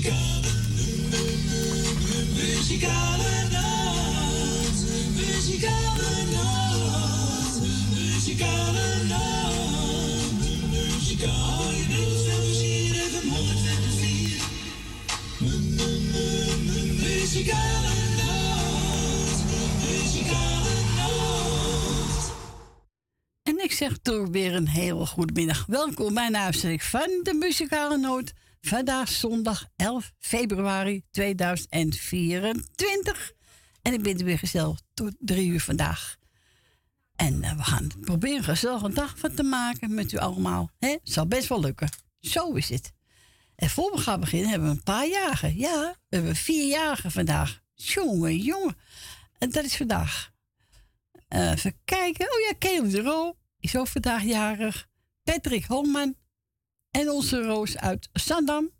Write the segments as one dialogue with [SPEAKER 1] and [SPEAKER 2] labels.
[SPEAKER 1] Muzikale, muzikale nacht. Muzikale nacht. Muzikale nacht. Muzikale Je bent veel plezier even 104. Muzikale nacht. Muzikale nacht.
[SPEAKER 2] En ik zeg toch weer een hele goede middag. Welkom bij een uitzending van de Muzikale Noot. Vandaag zondag 11 februari 2024. En ik ben er weer gezellig tot drie uur vandaag. En eh, we gaan proberen een gezellige dag van te maken met u allemaal. Het zal best wel lukken. Zo is het. En voor we gaan beginnen hebben we een paar jaren. Ja, we hebben vier jaren vandaag. Jongen, jongen. En dat is vandaag. Eh, even kijken. Oh ja, Kelly de Roo is ook vandaag jarig. Patrick Holman. En onze Roos uit Sandam.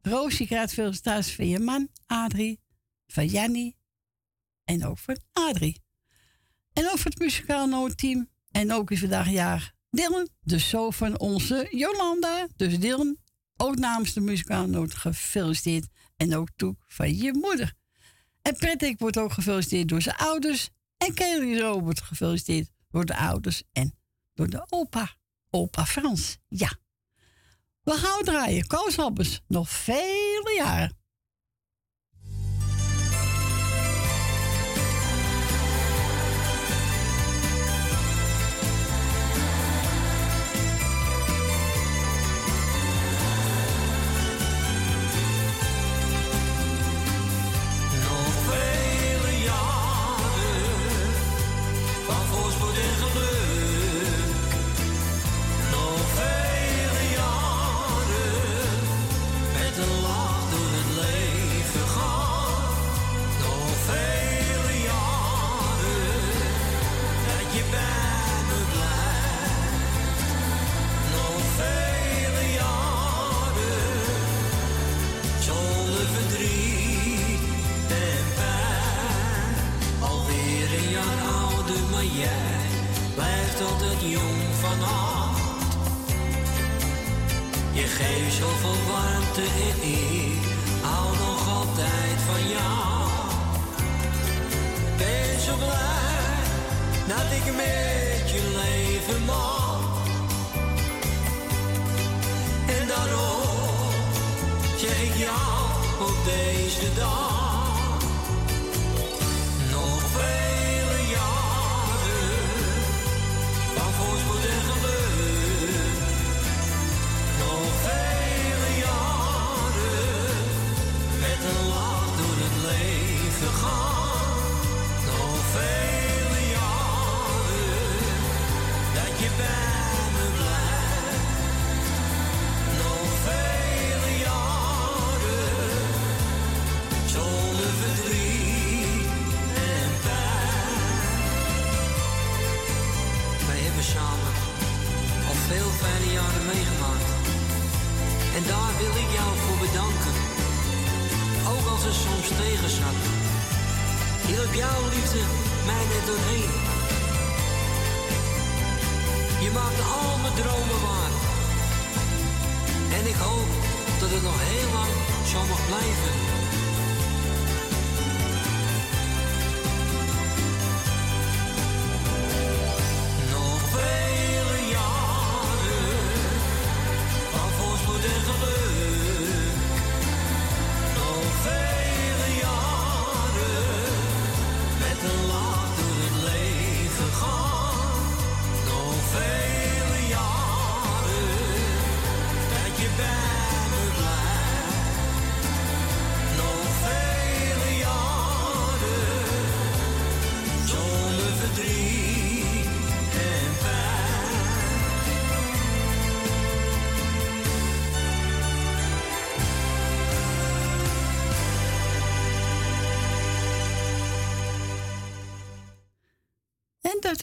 [SPEAKER 2] Roos, je krijgt thuis van je man, Adrie. Van Jannie. En ook van Adrie. En ook voor het muzikaal noodteam. En ook is vandaag jaar Dylan, de zoon van onze Jolanda. Dus Dylan, ook namens de muzikaal noot gefeliciteerd. En ook toe van je moeder. En Patrick wordt ook gefeliciteerd door zijn ouders. En Kelly Ro wordt gefeliciteerd door de ouders en door de opa. Opa Frans, ja. We gaan draaien. Kooshappers. Nog vele jaren.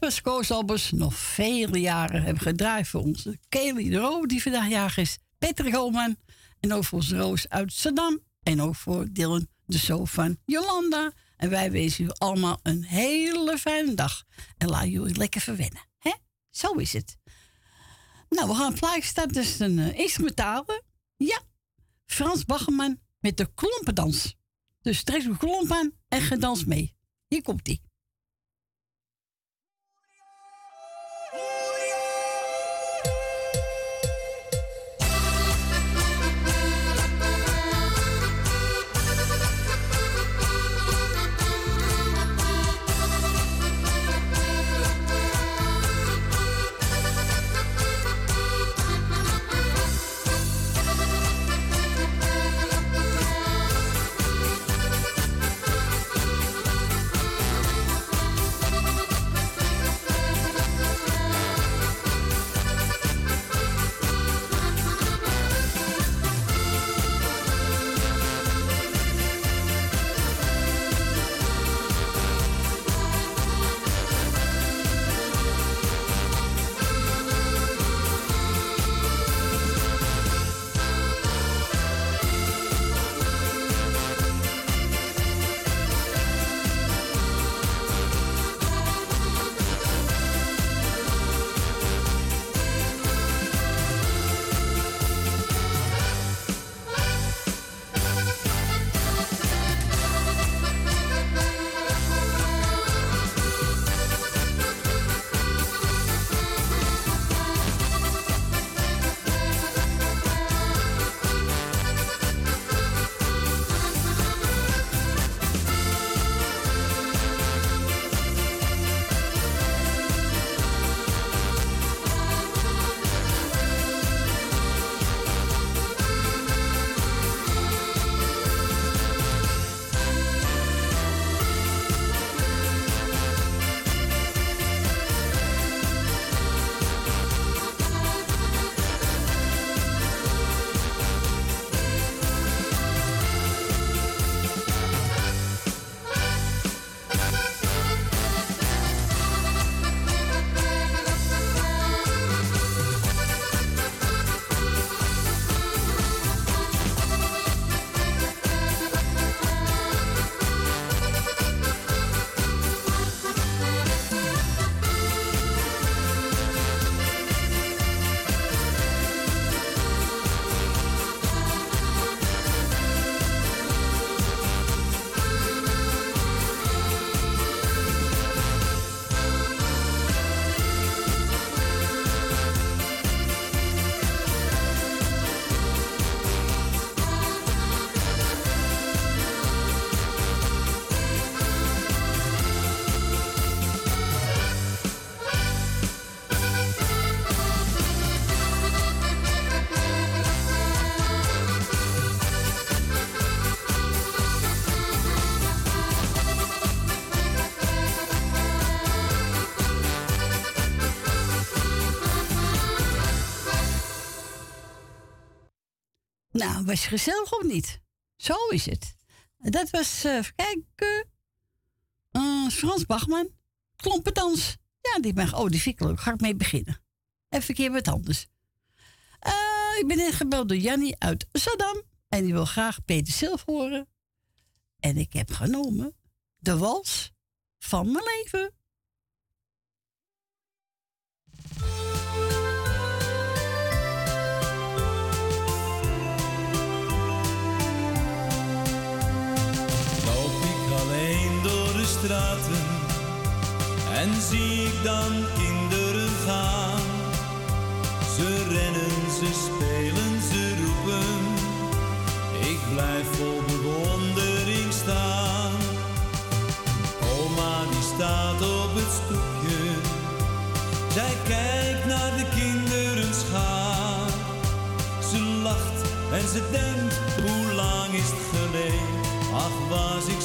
[SPEAKER 2] Was Koos Albers. Nog vele jaren hebben gedraaid voor onze Kelly de die vandaag jarig is. Patrick. En ook voor onze Roos uit Saddam. En ook voor Dylan, de zoon van Jolanda. En wij wensen u allemaal een hele fijne dag. En laat jullie lekker verwennen. hè? Zo is het. Nou, we gaan starten. Dat is een uh, instrumentale. Ja.
[SPEAKER 3] Frans Baggerman met de klompendans. Dus trek uw klomp aan en gedans mee. Hier komt was je gezellig of niet? Zo is het. Dat was, even kijken. eh, Frans Bachman. Klompendans. Ja, die mag. Oh, die vind ik leuk. Ga ik mee beginnen. Even een keer wat anders. Eh, ik ben ingebeld door Jannie uit Saddam. En die wil graag Peter Silf horen. En ik heb genomen de wals van mijn leven.
[SPEAKER 4] En zie ik dan kinderen gaan. Ze rennen, ze spelen, ze roepen. Ik blijf vol bewondering staan. Oma die staat op het stoepje. Zij kijkt naar de kinderen schaar. Ze lacht en ze denkt, hoe lang is het geleden? Ach, was ik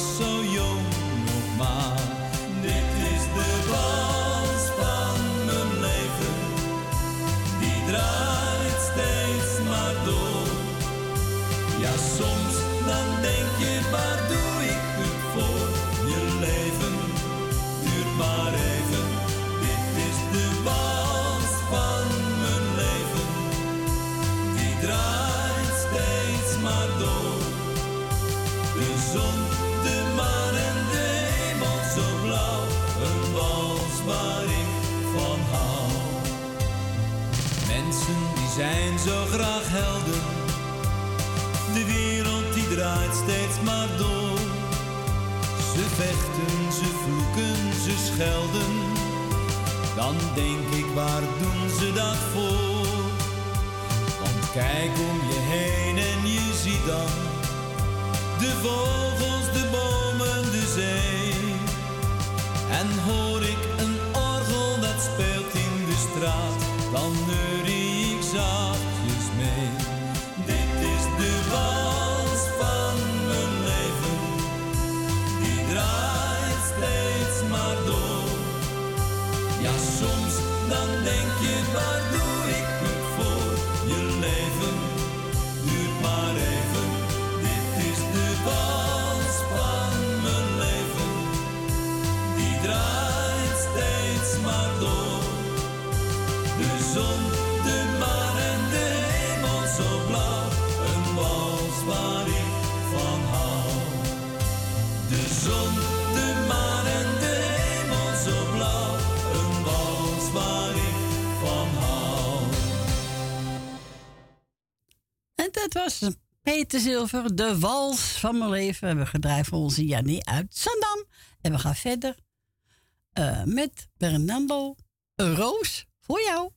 [SPEAKER 4] het steeds maar door. Ze vechten, ze vloeken, ze schelden. Dan denk ik, waar doen ze dat voor? Want kijk om je heen en je ziet dan de vogels, de bomen, de zee. En hoor ik een orgel dat speelt in de straat, dan neur de
[SPEAKER 5] Zilver, de wals van mijn leven. Hebben we gedraaid onze Jannie uit Zandam. En we gaan verder uh, met een Roos voor jou.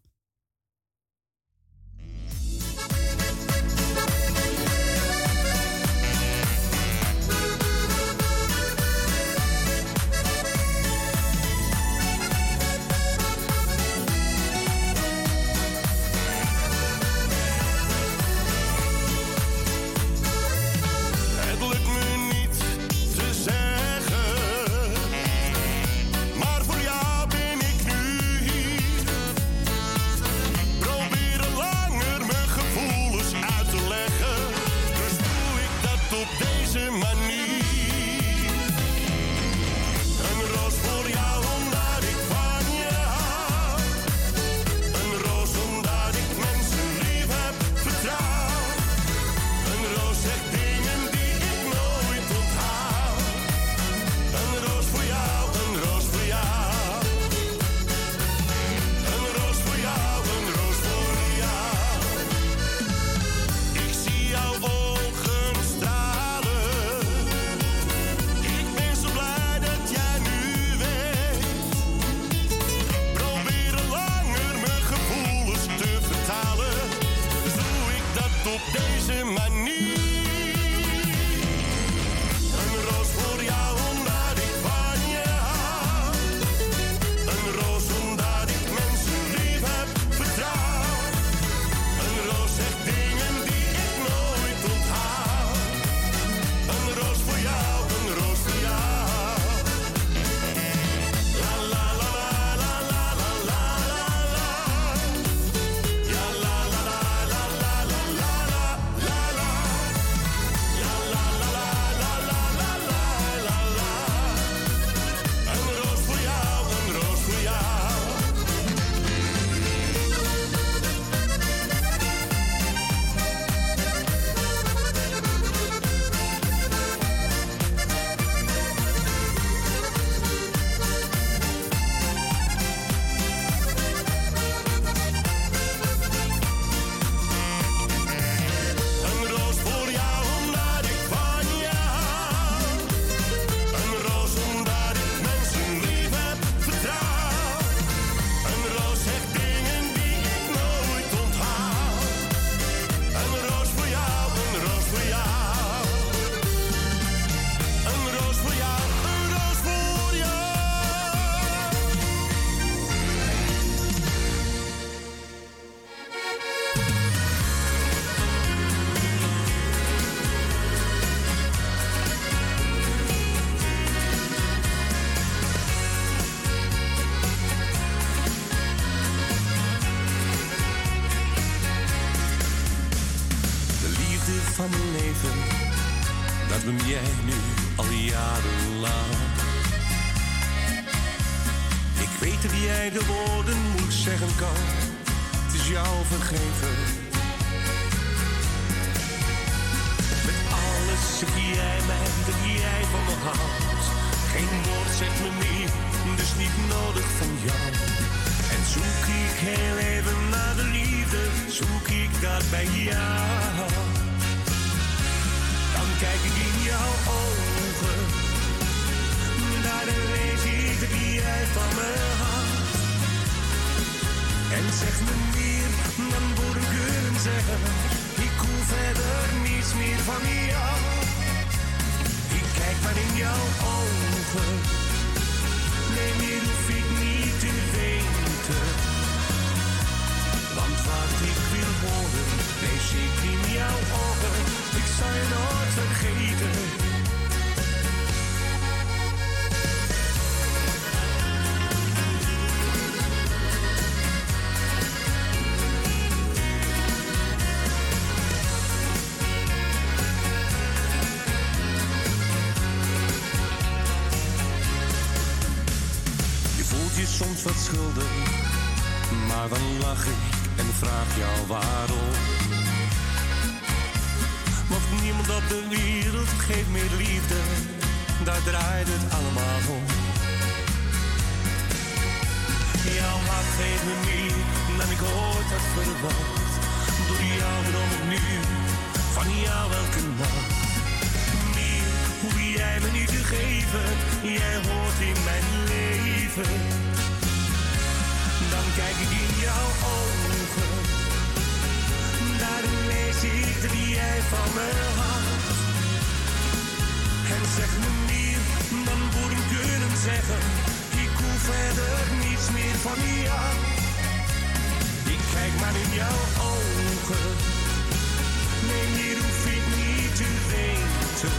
[SPEAKER 6] Hart geeft me meer dan ik ooit had verwacht. Door jou droom ik nu van jou elke nacht. Meer hoef jij me niet te geven, jij hoort in mijn leven. Dan kijk ik in jouw ogen, daarin lees ik dat jij van me houdt. En zeg me meer dan woorden kunnen zeggen, verder niets meer van jou. Ik kijk maar in jouw ogen, nee meer hoef ik niet te weten.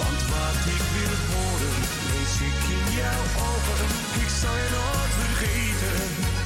[SPEAKER 6] Want wat ik wil horen, lees ik in jouw ogen. Ik zal je nooit vergeten.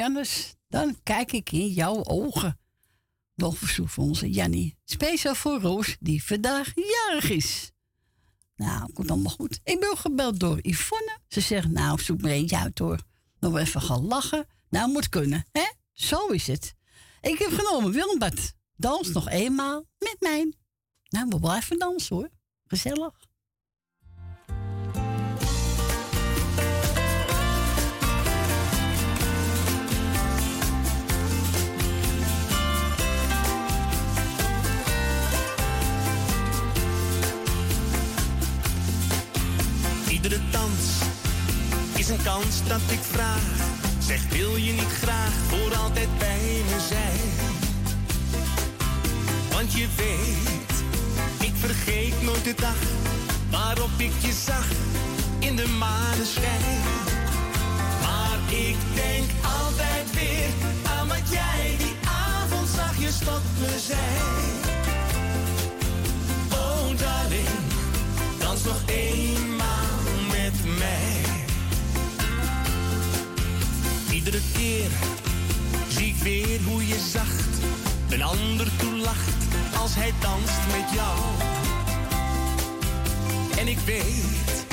[SPEAKER 3] Jannes. Dan kijk ik in jouw ogen. Nog verzoek voor onze Jannie. Speciaal voor Roos, die vandaag jarig is. Nou, komt allemaal goed. Ik ben gebeld door Yvonne. Ze zegt, nou, zoek maar eentje uit hoor. Nog even gaan lachen. Nou, moet kunnen, hè? Zo is het. Ik heb genomen Wilbert. Dans nog eenmaal met mij. Nou, we blijven dansen hoor. Gezellig.
[SPEAKER 6] Iedere dans is een kans dat ik vraag. Zeg, wil je niet graag voor altijd bij me zijn? Want je weet, ik vergeet nooit de dag waarop ik je zag in de maneschijn. Maar ik denk altijd weer aan wat jij die avond zachtjes tot me zei. Oh darling, dans nog eenmaal Iedere keer zie ik weer hoe je zacht een ander toelacht als hij danst met jou. En ik weet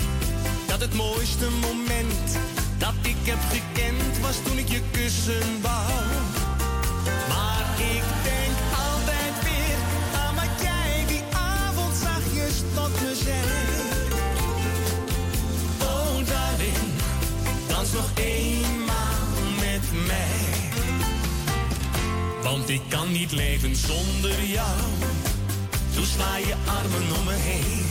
[SPEAKER 6] dat het mooiste moment dat ik heb gekend was toen ik je kussen wou. Maar ik denk altijd weer aan wat jij die avond zachtjes tot me zei. Oh darling, dans nog eenmaal Want ik kan niet leven zonder jou. Toen sla je armen om me heen.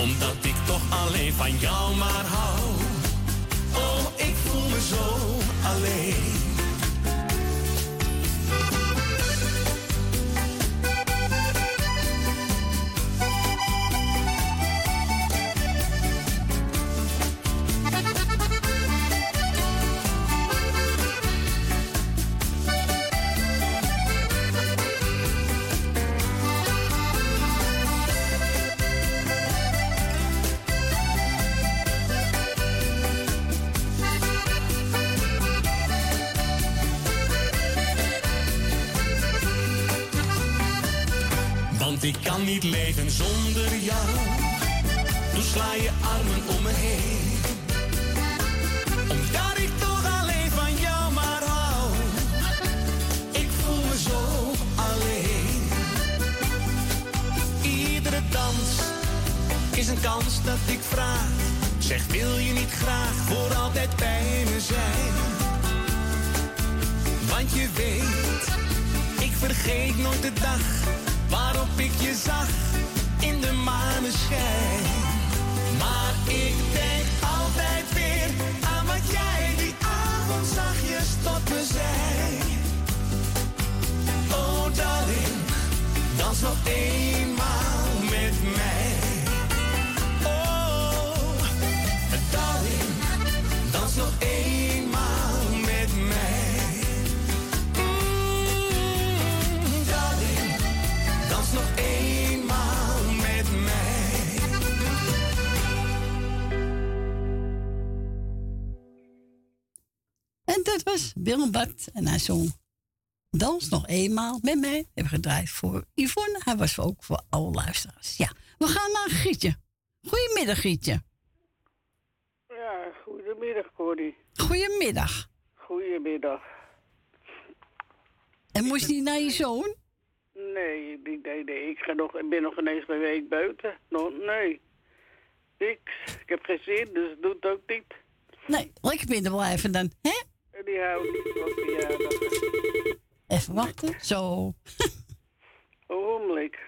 [SPEAKER 6] Omdat ik toch alleen van jou maar hou. Oh, ik voel me zo alleen.
[SPEAKER 7] Kan niet leven zonder jou. Toen sla je armen om me heen. Omdat ik toch alleen van jou maar hou. Ik voel me zo alleen. Iedere dans is een kans dat ik vraag. Zeg, wil je niet graag voor altijd bij me zijn? Want je weet, ik vergeet nooit de dag waarop ik je zag in de maneschijn. Maar ik denk altijd weer aan wat jij die avond zachtjes tot me zei. Oh darling, dans nog eenmaal met mij. Oh, darling, dans nog eenmaal nog eenmaal met mij.
[SPEAKER 3] En dat was Willem Bart. En hij zong Dans nog eenmaal met mij. Hebben gedraaid voor Yvonne. Hij was ook voor alle luisteraars. Ja, we gaan naar Gietje. Goedemiddag, Gietje.
[SPEAKER 8] Ja, goedemiddag Corrie.
[SPEAKER 3] Goedemiddag.
[SPEAKER 8] Goedemiddag.
[SPEAKER 3] En moest niet naar je zoon?
[SPEAKER 8] Nee, nee, nee, nee. Ik, ga nog, ik ben nog ineens een week buiten. Nog, nee. Niks. Ik heb geen zin, dus het ook niet.
[SPEAKER 3] Nee, lekker binnen blijven dan. Hè?
[SPEAKER 8] En die houdt niet van verjaardag.
[SPEAKER 3] Even wachten. Zo.
[SPEAKER 8] Ogenblik.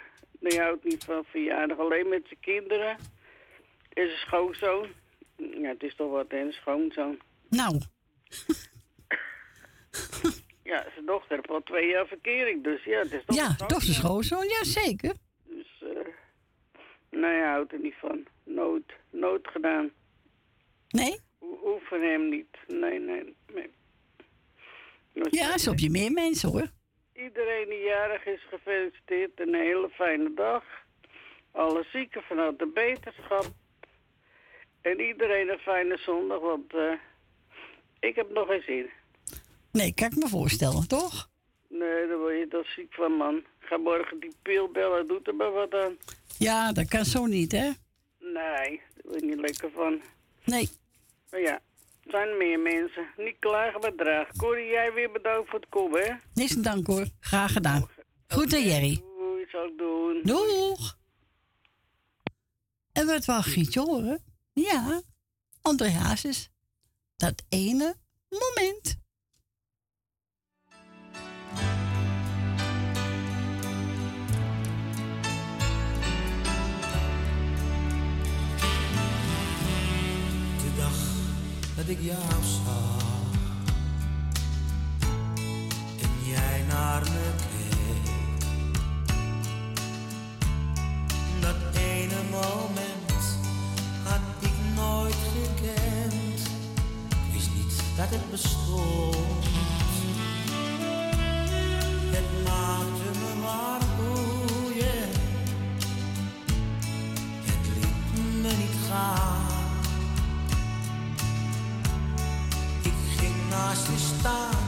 [SPEAKER 8] Die houdt niet van verjaardag. Alleen met zijn kinderen. En zijn schoonzoon. Ja, het is toch wat, hè, een schoonzoon.
[SPEAKER 3] Nou,
[SPEAKER 8] Ja, zijn dochter heeft al twee jaar verkering, dus ja, het is toch
[SPEAKER 3] ja, toch de schoonzoon. Ja, zeker.
[SPEAKER 8] Dus, eh nee, hij houdt er niet van. Nooit, nooit gedaan.
[SPEAKER 3] Nee?
[SPEAKER 8] Oefen hem niet. Nee, nee, nee.
[SPEAKER 3] Ja, is op je meer mensen hoor.
[SPEAKER 8] Iedereen die jarig is gefeliciteerd. Een hele fijne dag. Alle zieken vanuit de beterschap. En iedereen een fijne zondag, want eh, ik heb nog geen zin.
[SPEAKER 3] Nee, kan ik me voorstellen, toch?
[SPEAKER 8] Nee, daar word je toch ziek van, man. Ga morgen die pil bellen, doet er maar wat aan.
[SPEAKER 3] Ja, dat kan zo niet, hè?
[SPEAKER 8] Nee, daar word je niet lekker van.
[SPEAKER 3] Nee.
[SPEAKER 8] Maar ja, er zijn meer mensen. Niet klagen, maar dragen. Corrie, jij weer bedankt voor het komen, hè?
[SPEAKER 3] Niks dank hoor. Graag gedaan. Goed aan Jerry.
[SPEAKER 8] Doei, zal ik doen.
[SPEAKER 3] Doeg! En wat wou Gietje horen? Ja, André Hazes. Dat ene moment.
[SPEAKER 9] Dat ik jou zag en jij naar me keek. Dat ene moment had ik nooit gekend. Ik wist niet dat het bestond. Het maakte me maar boeien. Het liet me niet gaan. Naast je staan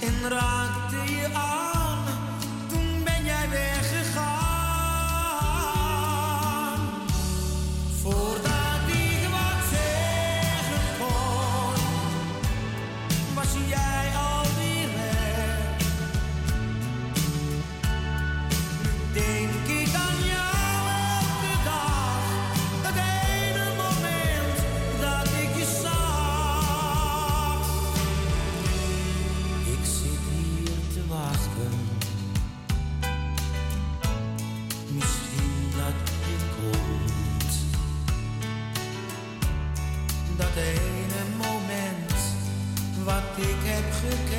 [SPEAKER 9] en raakte je. Heb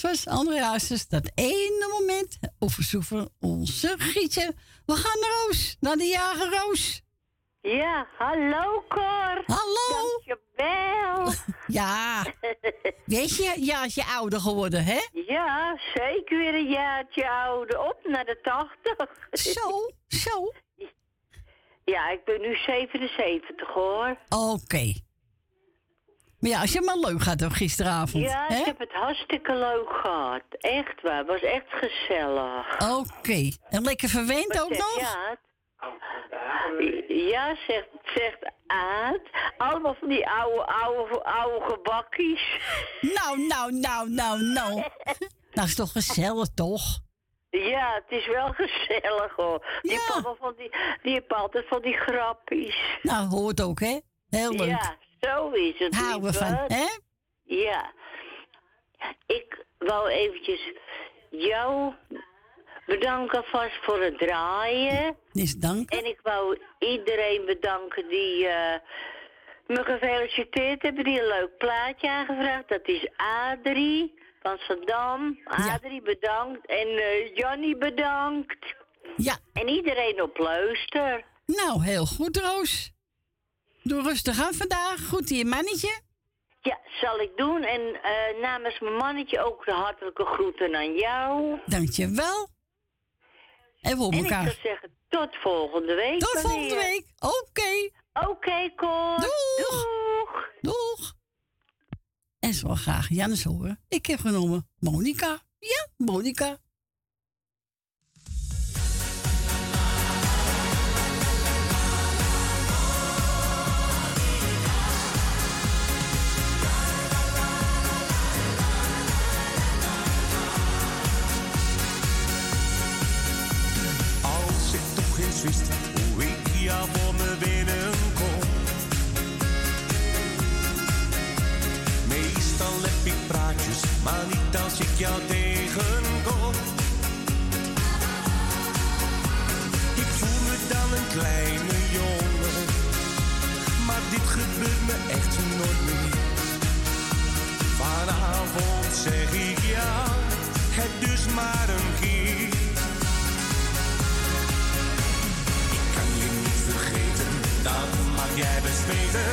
[SPEAKER 10] was
[SPEAKER 3] André Hazes, dat ene moment op verzoek van onze Gietje. We gaan naar Roos, naar de jager Roos.
[SPEAKER 11] Ja, hallo Cor.
[SPEAKER 3] Hallo.
[SPEAKER 11] Dankjewel.
[SPEAKER 3] Ja, weet je, je ouder geworden, hè?
[SPEAKER 11] ja, zeker weer een jaartje ouder. Op naar de 80.
[SPEAKER 3] Zo, zo.
[SPEAKER 11] Ja, ik ben nu 77 hoor.
[SPEAKER 3] Oké. Maar ja, als je maar leuk gaat op gisteravond,
[SPEAKER 11] Ja,
[SPEAKER 3] hè?
[SPEAKER 11] ik heb het hartstikke leuk gehad. Echt waar, was echt gezellig.
[SPEAKER 3] Oké. En lekker verwend
[SPEAKER 11] Wat
[SPEAKER 3] ook nog?
[SPEAKER 11] Aad? Ja, zegt, zegt Aad. Allemaal van die oude, oude, oude gebakkies.
[SPEAKER 3] Nou, nou, nou, nou, nou. Nou, is toch gezellig, toch?
[SPEAKER 11] Ja, het is wel gezellig hoor. Die,
[SPEAKER 3] Ja.
[SPEAKER 11] papa van die, die heeft altijd van die grappies.
[SPEAKER 3] Nou, hoort ook, hè? Heel leuk.
[SPEAKER 11] Ja, zo is het.
[SPEAKER 3] Houden van, hè?
[SPEAKER 11] Ja. Ik wou eventjes jou bedanken vast voor het draaien.
[SPEAKER 3] Dus dank.
[SPEAKER 11] En ik wou iedereen bedanken die eh, me gefeliciteerd hebben. Die een leuk plaatje aangevraagd. Dat is Adrie van Saddam. Adrie bedankt. En eh Jannie bedankt.
[SPEAKER 3] Ja,
[SPEAKER 11] En iedereen op luister.
[SPEAKER 3] nou, heel goed, Roos. Doe rustig aan vandaag. Goed je mannetje.
[SPEAKER 11] Ja, zal ik doen. En eh, namens mijn mannetje ook de hartelijke groeten aan jou.
[SPEAKER 3] Dankjewel. En we op
[SPEAKER 11] En ik zou
[SPEAKER 3] elkaar.
[SPEAKER 11] zeggen, tot volgende week.
[SPEAKER 3] Tot volgende week. Oké.
[SPEAKER 11] Oké, Cor.
[SPEAKER 3] Doeg.
[SPEAKER 11] Doeg.
[SPEAKER 3] Doeg. En wil graag Jannes horen. Ik heb genomen Monica. Ja, Monica.
[SPEAKER 7] Wist hoe ik jou voor me binnenkom. Meestal heb ik praatjes, maar niet als ik jou tegenkom. Ik voel me dan een kleine jongen, maar dit gebeurt me echt nooit meer. Vanavond zeg ik ja, het dus maar een keer. Kan je niet vergeten, dat mag jij best weten.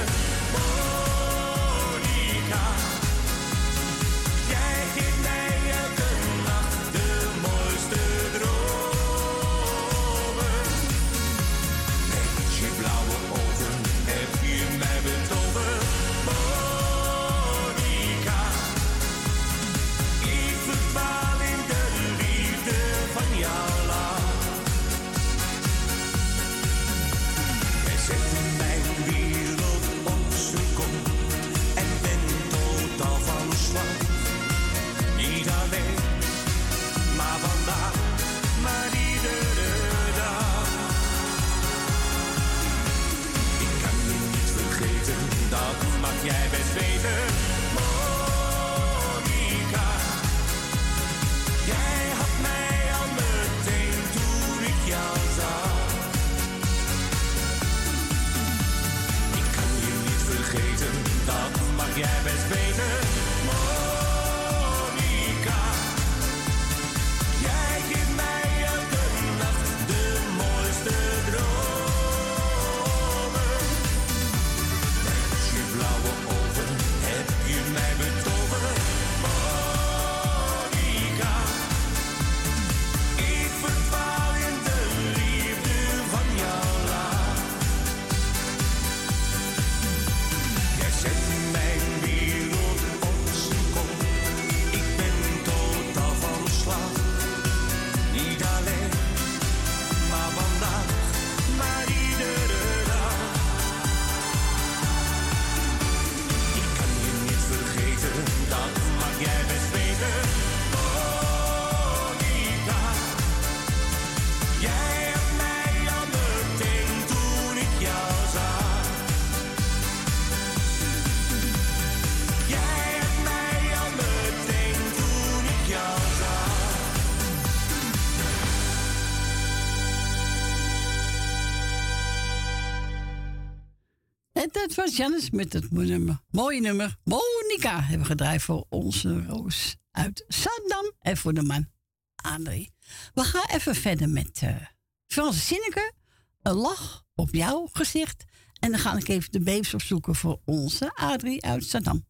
[SPEAKER 7] Monica, dat
[SPEAKER 3] was met het nummer, mooie nummer. Monika hebben we gedraaid voor onze Roos uit Saddam. En voor de man André. We gaan even verder met uh, Frans Zinneke. Een lach op jouw gezicht. En dan ga ik even de babes opzoeken voor onze Adrie uit Saddam.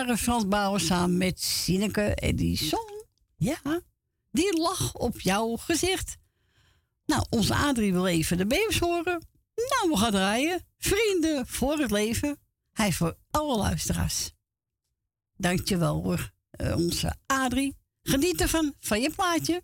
[SPEAKER 3] jaren Frans Bauer samen met Sineke en die ja, die lach op jouw gezicht. Nou, onze Adrie wil even de babes horen. Nou, we gaan draaien. Vrienden voor het leven. Hij voor alle luisteraars. Dankjewel hoor, eh, onze Adrie. Geniet ervan, van je plaatje.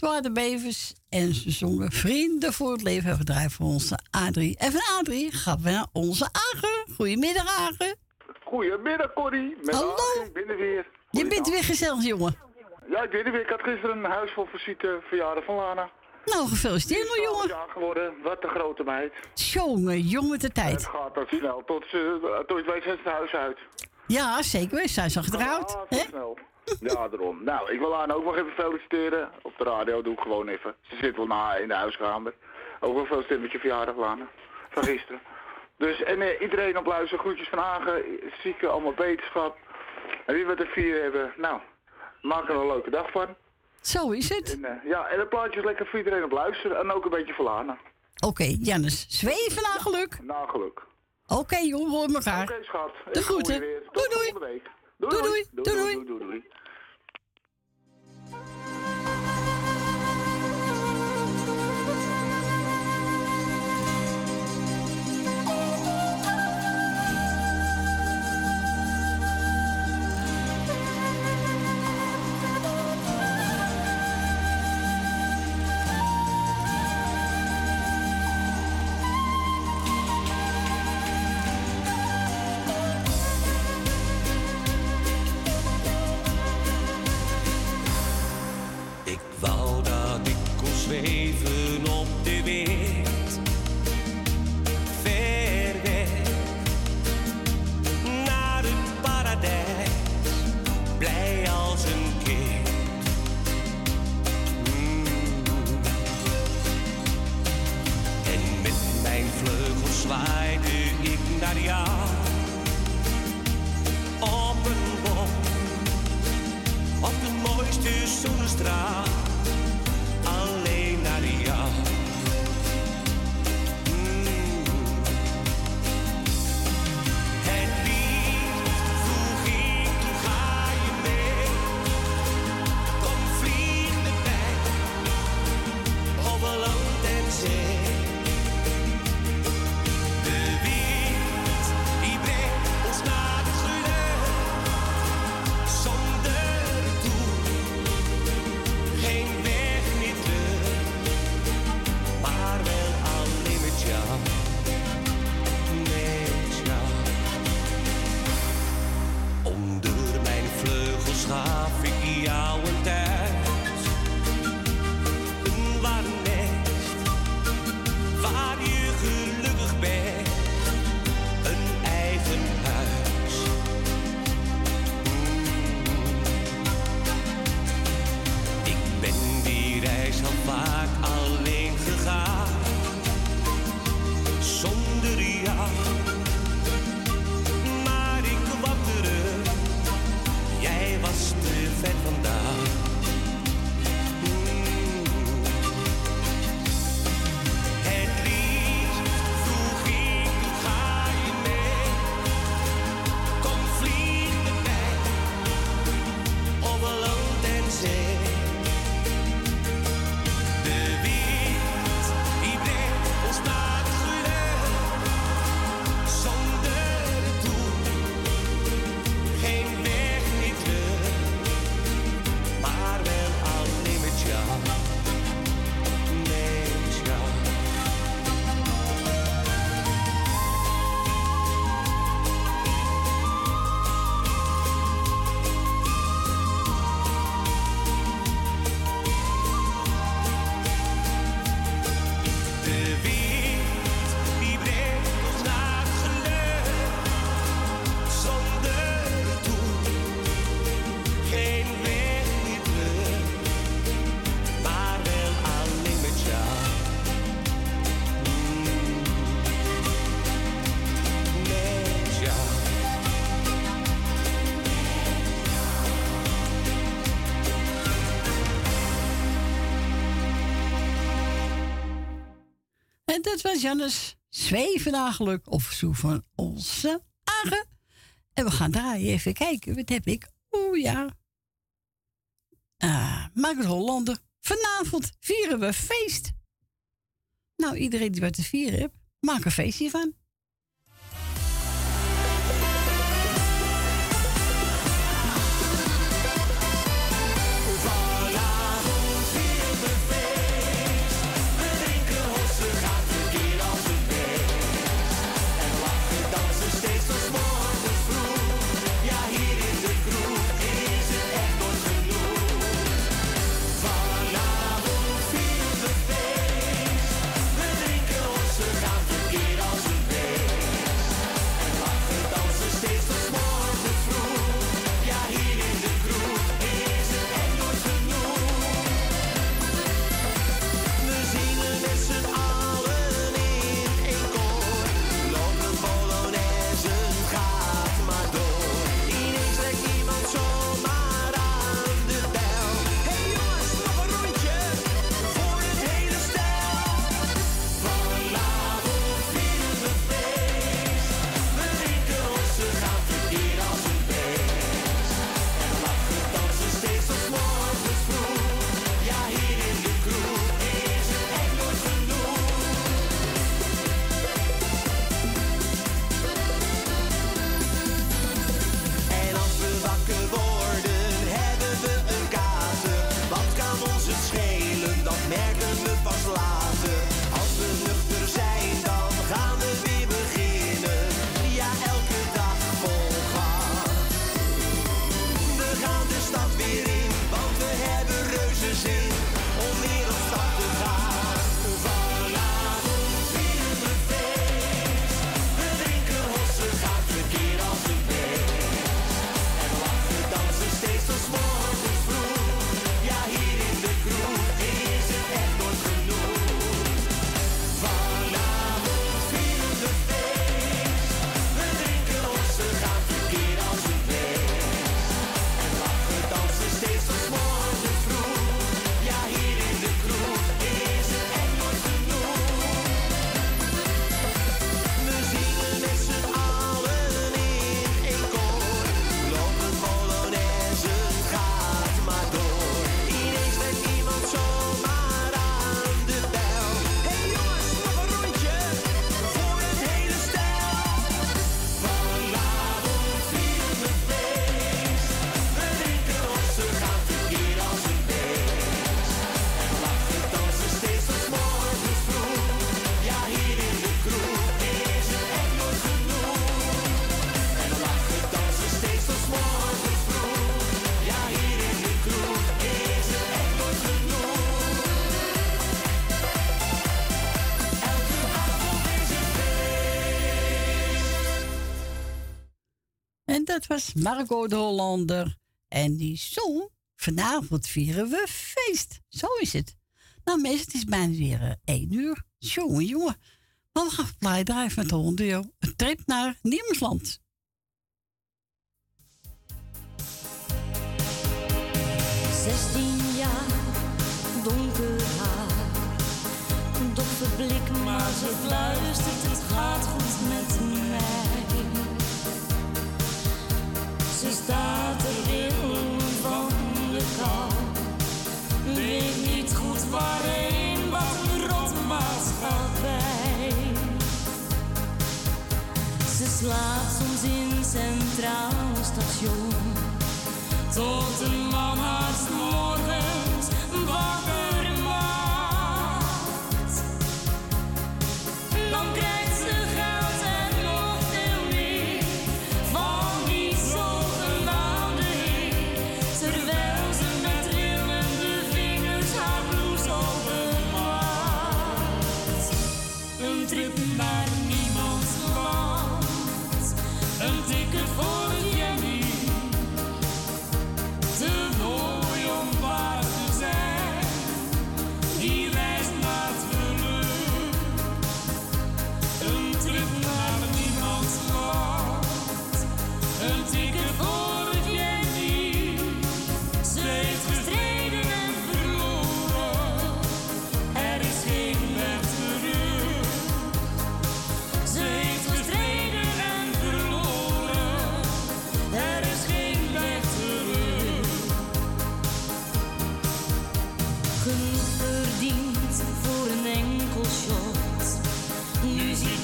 [SPEAKER 3] En de bevers. En ze zongen Vrienden voor het leven. Hebben gedraaid voor onze A3. En van A3 gaan we naar onze Agen. Goedemiddag, Agen.
[SPEAKER 12] Goedemiddag, Corrie. Met
[SPEAKER 3] Hallo.
[SPEAKER 12] Agen, Ik ben er weer.
[SPEAKER 3] Je bent weer gezellig, jongen.
[SPEAKER 12] Ja, ik ben er weer. Ik had gisteren een huis vol visite verjaardag van Lana.
[SPEAKER 3] Nou, gefeliciteerd, nog, jongen.
[SPEAKER 12] Ja, geworden. Wat een grote meid.
[SPEAKER 3] Jongen, jongen de
[SPEAKER 12] Het
[SPEAKER 3] tijd.
[SPEAKER 12] gaat dat snel. Tot, ze, tot weet zijn ze het huis uit.
[SPEAKER 3] Ja, zeker. Zij zijn getrouwd.
[SPEAKER 12] Ah,
[SPEAKER 3] hè?
[SPEAKER 12] zo snel. Ja, daarom. Nou, ik wil Lana ook nog even feliciteren. Op de radio doe ik gewoon even. Ze zit wel na in de huiskamer. Ook wel feliciteren met je verjaardag, Lana. Van gisteren. Dus, en eh, iedereen op luisteren. Groetjes van Hagen. Zieken, allemaal beterschap. En wie we er vier hebben, nou, maak er een leuke dag van.
[SPEAKER 3] Zo is het.
[SPEAKER 12] En, eh, ja, en het plaatje is lekker voor iedereen op luisteren. En ook een beetje voor Lana.
[SPEAKER 3] Oké, Jannes. Zweven naar geluk.
[SPEAKER 12] Na geluk.
[SPEAKER 3] Oké, jongen, hoor elkaar.
[SPEAKER 12] Oké, schat.
[SPEAKER 3] De
[SPEAKER 12] Ik
[SPEAKER 3] groeten.
[SPEAKER 12] weer.
[SPEAKER 3] Doei,
[SPEAKER 12] Tot
[SPEAKER 3] doei.
[SPEAKER 12] volgende week. Doei,
[SPEAKER 3] Doei,
[SPEAKER 12] doei.
[SPEAKER 3] doei. Doei,
[SPEAKER 12] doei,
[SPEAKER 7] En dat was Jannes Zwevenagelijk of zo van onze Agen. En we gaan draaien. Even kijken, wat heb ik? Oeh ja. Ah, maak het Hollander. Vanavond vieren we feest. Nou, iedereen die wat te vieren heeft, maak een feestje van.
[SPEAKER 3] Marco de
[SPEAKER 7] Hollander. En die zong, vanavond vieren we feest. Zo is het. Nou mensen, het is bijna weer eh, één uur. Jongen, jongen. Maar we gaan playdrijven met de hondeo. Een trip naar Niemersland.
[SPEAKER 13] 16 jaar, donker haar, doffe blik, maar ze fluistert slaapt soms in Centraal Station. Tot een man haast morgen.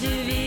[SPEAKER 13] de vie.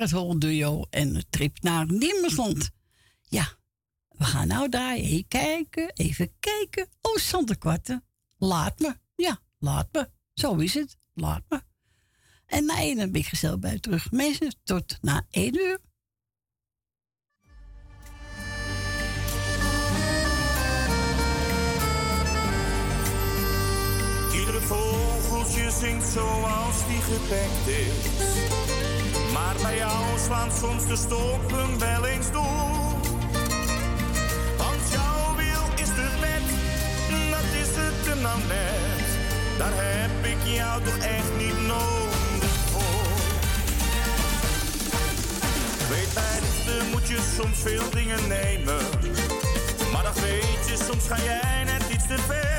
[SPEAKER 13] Het
[SPEAKER 3] Hol Duo en de trip naar Niemersland. Ja, we gaan nou draaien. Even kijken, even kijken. Oh, Sanderkwarten. Laat me. Ja, laat me. Zo is het. Laat me. En na één ben ik gezellig bij terug. Mensen, tot na één uur.
[SPEAKER 5] Iedere vogeltje zingt zoals die gepekt is. Maar bij jou slaan soms de stoppen wel eens door. Want jouw wil is de wet, dat is het er nou net. Daar heb ik jou toch echt niet nodig voor. Weet bij liefde moet je soms veel dingen nemen. Maar dat weet je, soms ga jij net iets te ver.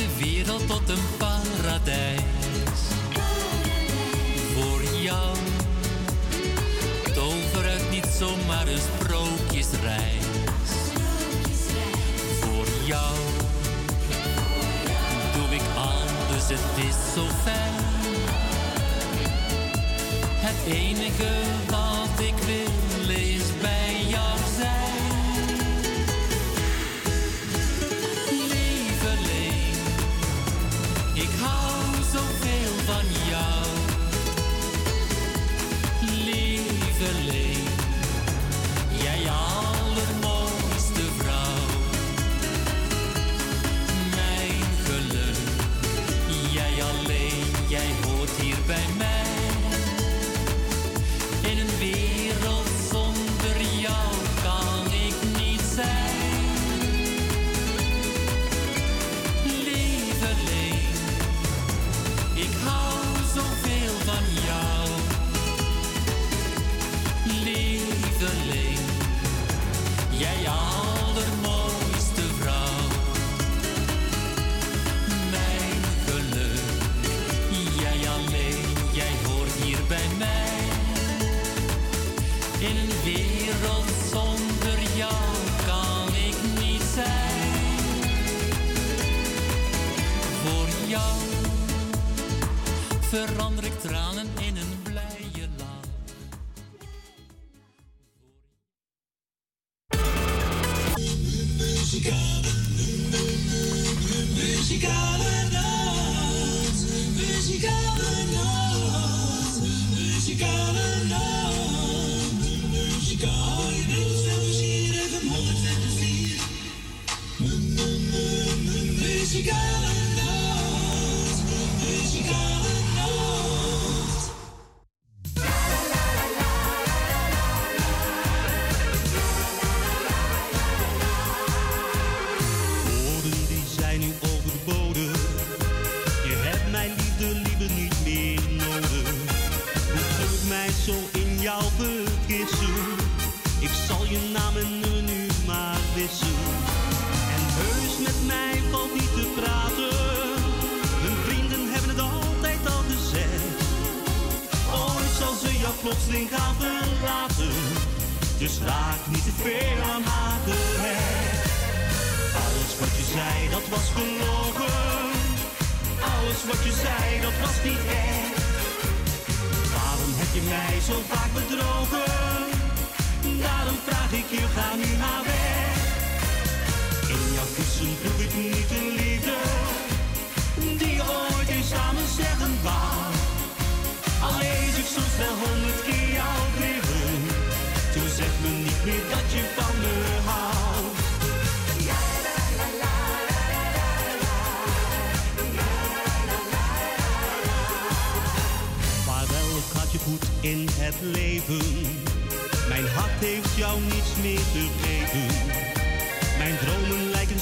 [SPEAKER 5] De
[SPEAKER 14] wereld tot een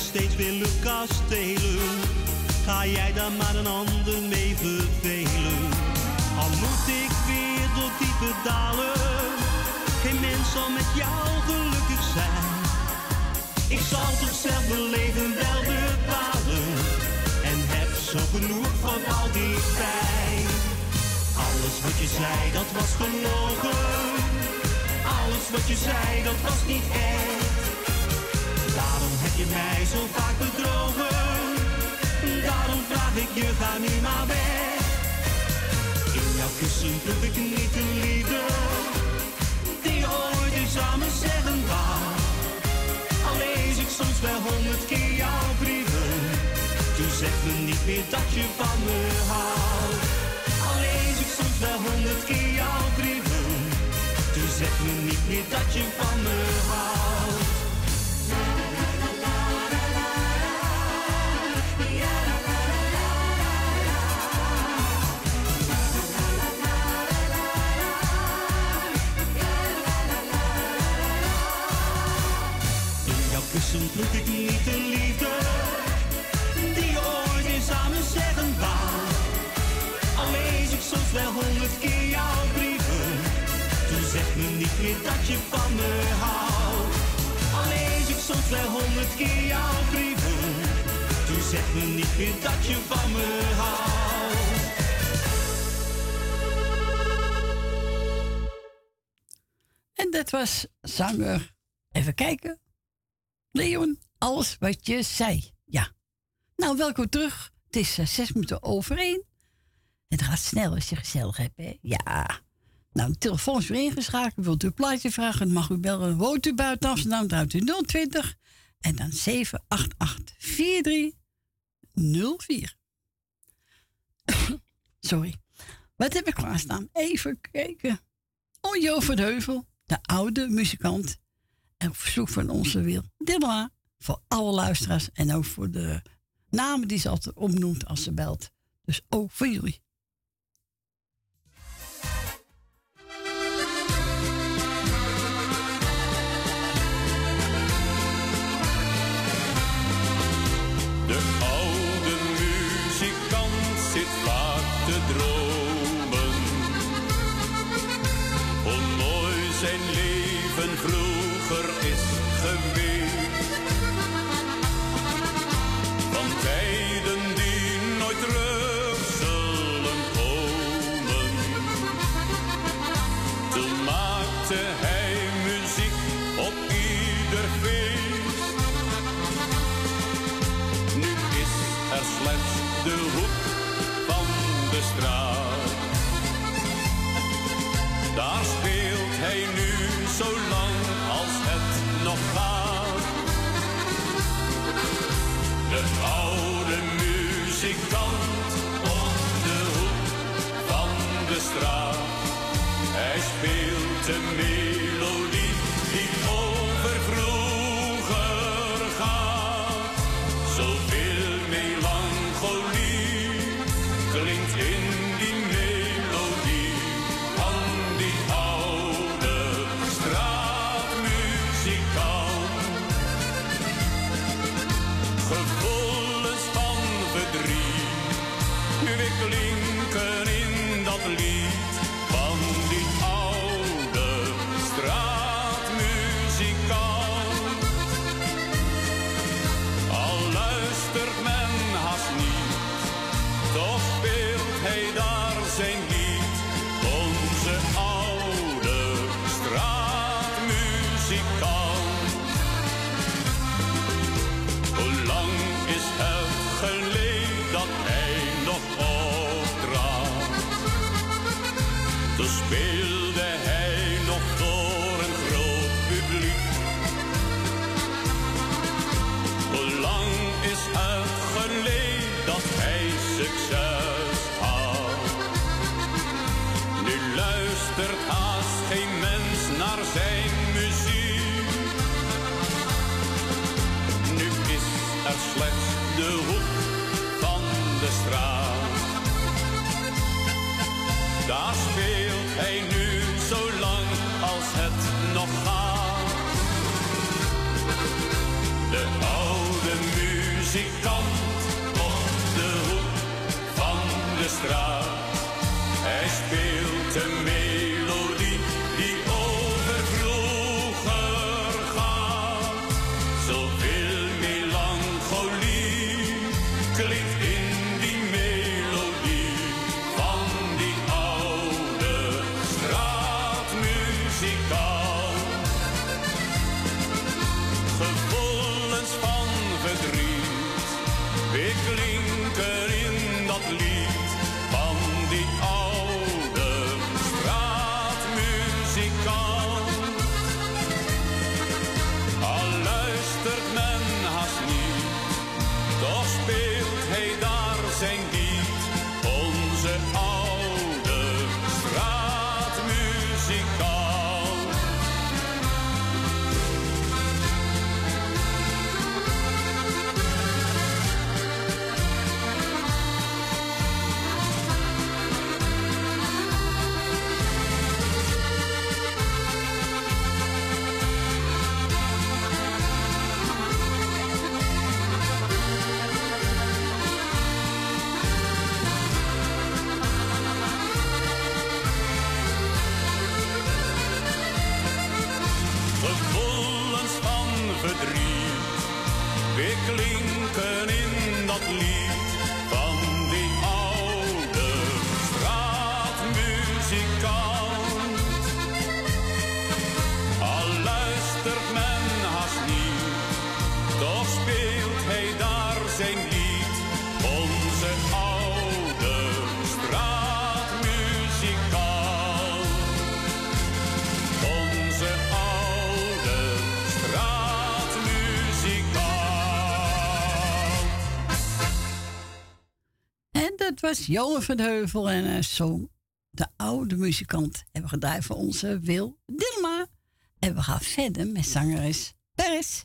[SPEAKER 6] steeds weer luchtkastelen. Ga jij daar maar een ander mee vervelen. Al moet ik weer door diepe dalen. Geen mens zal met jou gelukkig zijn. Ik zal toch zelf mijn leven wel bepalen. En heb zo genoeg van al die pijn. Alles wat je zei, dat was gelogen. Alles wat je zei, dat was niet echt. Je mij zo vaak bedrogen. Daarom vraag ik je, ga nu maar weg. In jouw kussen proef ik niet de liefde. Die ooit eens samen zeggen wou. Al lees ik soms wel honderd keer jouw brieven. Toen zeg me niet meer dat je van me houdt. Al lees ik soms wel honderd keer jouw brieven. Toen zeg me niet meer dat je van me houdt. ontmoet ik niet de liefde die je ooit in samen zeggen wou. Al lees ik soms wel honderd keer jouw brieven, toen zeg me niet meer dat je van me houdt. Al lees ik soms wel honderd keer jouw brieven, toen zeg me niet meer dat je van me houdt.
[SPEAKER 15] En dat was zanger. Even kijken Leon, alles wat je zei. Ja. Nou, welkom terug. Het is uh, zes minuten over één. Het gaat snel als je gezellig hebt, hè? Ja. Nou, de telefoon is weer ingeschakeld. Wilt u een plaatje vragen? Dan mag u bellen. Woont u buiten Amsterdam? Dan u 020 en dan 788 4304. Sorry. Wat heb ik klaarstaan? Even kijken. Onjo van Heuvel, de oude muzikant en verzoek van onze wil. Dilma, voor alle luisteraars en ook voor de namen die ze altijd opnoemt als ze belt. Dus ook voor jullie.
[SPEAKER 16] muzikant op de hoek van de straat. Hij speelt een
[SPEAKER 17] Johan van Heuvel en zong de oude muzikant. En we voor onze Wil Dilma. En we gaan verder met zangeres Paris.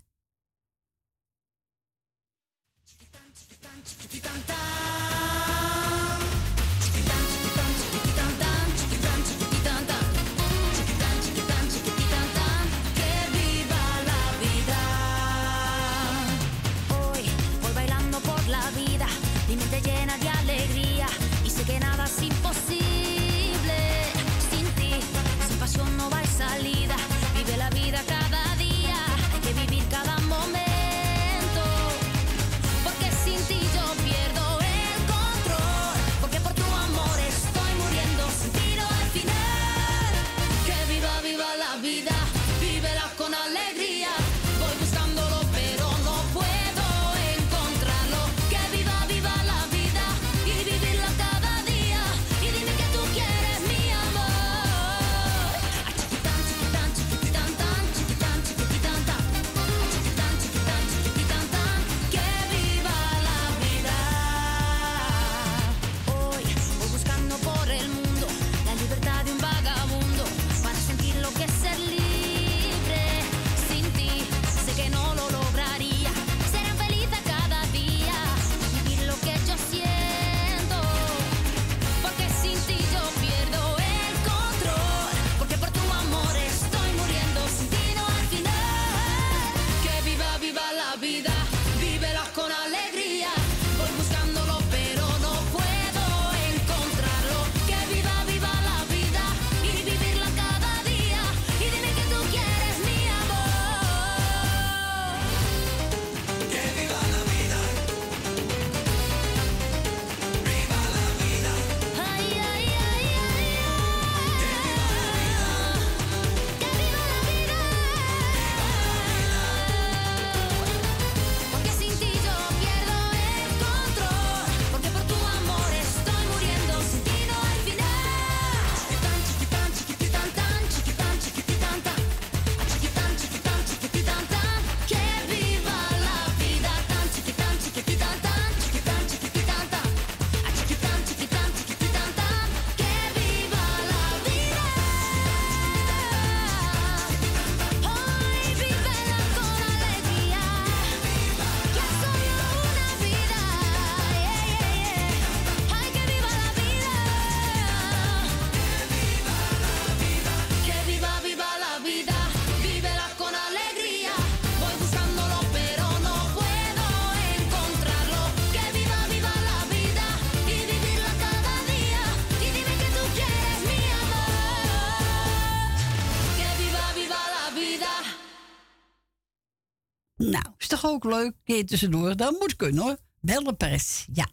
[SPEAKER 17] Ook leuk? Keer tussendoor. Dat moet kunnen hoor. Bellen pers. Ja.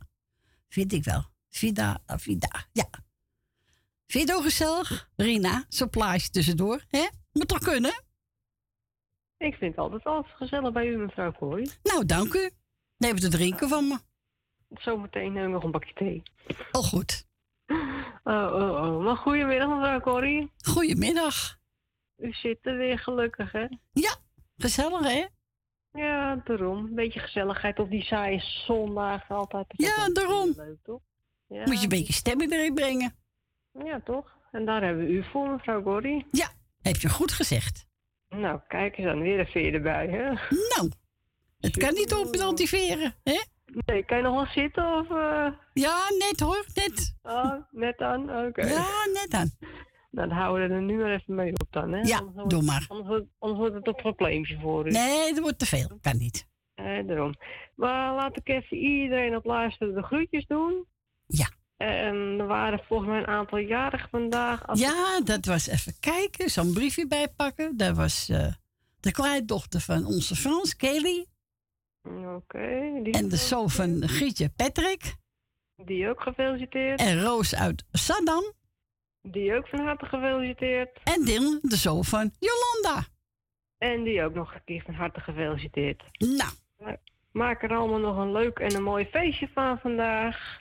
[SPEAKER 17] Vind ik wel. Vida, vida. Ja. Vind je het ook gezellig? Rina, zo'n plaatje tussendoor. hè? Moet toch kunnen?
[SPEAKER 18] Ik vind het altijd wel gezellig bij u, mevrouw Kooi.
[SPEAKER 17] Nou, dank u. Neem te drinken van me.
[SPEAKER 18] Zometeen neem ik nog een bakje thee.
[SPEAKER 17] Oh, goed.
[SPEAKER 18] Oh, oh, oh. Maar goedemiddag, mevrouw Corrie.
[SPEAKER 17] Goedemiddag.
[SPEAKER 18] U zit er weer gelukkig, hè?
[SPEAKER 17] Ja, gezellig, hè?
[SPEAKER 18] Ja, daarom. Een beetje gezelligheid op die saaie zondag altijd.
[SPEAKER 17] Ja, daarom.
[SPEAKER 18] Leuk, toch? Ja,
[SPEAKER 17] Moet je een beetje stemming erin brengen.
[SPEAKER 18] Ja, toch? En daar hebben we u voor, mevrouw Corrie.
[SPEAKER 17] Ja, heb je goed gezegd.
[SPEAKER 18] Nou, kijk eens aan, weer een veer erbij, hè?
[SPEAKER 17] Nou, het kan niet op met antiveren, hè?
[SPEAKER 18] Nee, kan je nog wel zitten of... eh?
[SPEAKER 17] Ja, net hoor, net.
[SPEAKER 18] Oh, net aan? Oké.
[SPEAKER 17] Ja, net aan.
[SPEAKER 18] Dan houden we er nu maar even mee op dan, hè?
[SPEAKER 17] Ja,
[SPEAKER 18] wordt-
[SPEAKER 17] doe maar.
[SPEAKER 18] Anders wordt, anders wordt het een probleempje voor u.
[SPEAKER 17] Nee, dat wordt te veel. Kan niet.
[SPEAKER 18] Nee, daarom. Maar laat ik even iedereen op luisteren de groetjes doen.
[SPEAKER 17] Ja.
[SPEAKER 18] En er waren volgens mij een aantal jarigen vandaag. Als
[SPEAKER 17] Ja, dat was even kijken, zo'n briefje bijpakken. Dat was eh, de kleindochter van onze Frans, Kelly.
[SPEAKER 18] Oké. die-
[SPEAKER 3] En de zoon van Gietje Patrick.
[SPEAKER 18] Die ook gefeliciteerd.
[SPEAKER 3] En Roos uit Saddam.
[SPEAKER 18] Die ook van harte gefeliciteerd.
[SPEAKER 3] En Dylan, de zoon van Jolanda.
[SPEAKER 18] En die ook nog een keer van harte gefeliciteerd.
[SPEAKER 3] Nou.
[SPEAKER 18] Maak er allemaal nog een leuk en een mooi feestje van vandaag.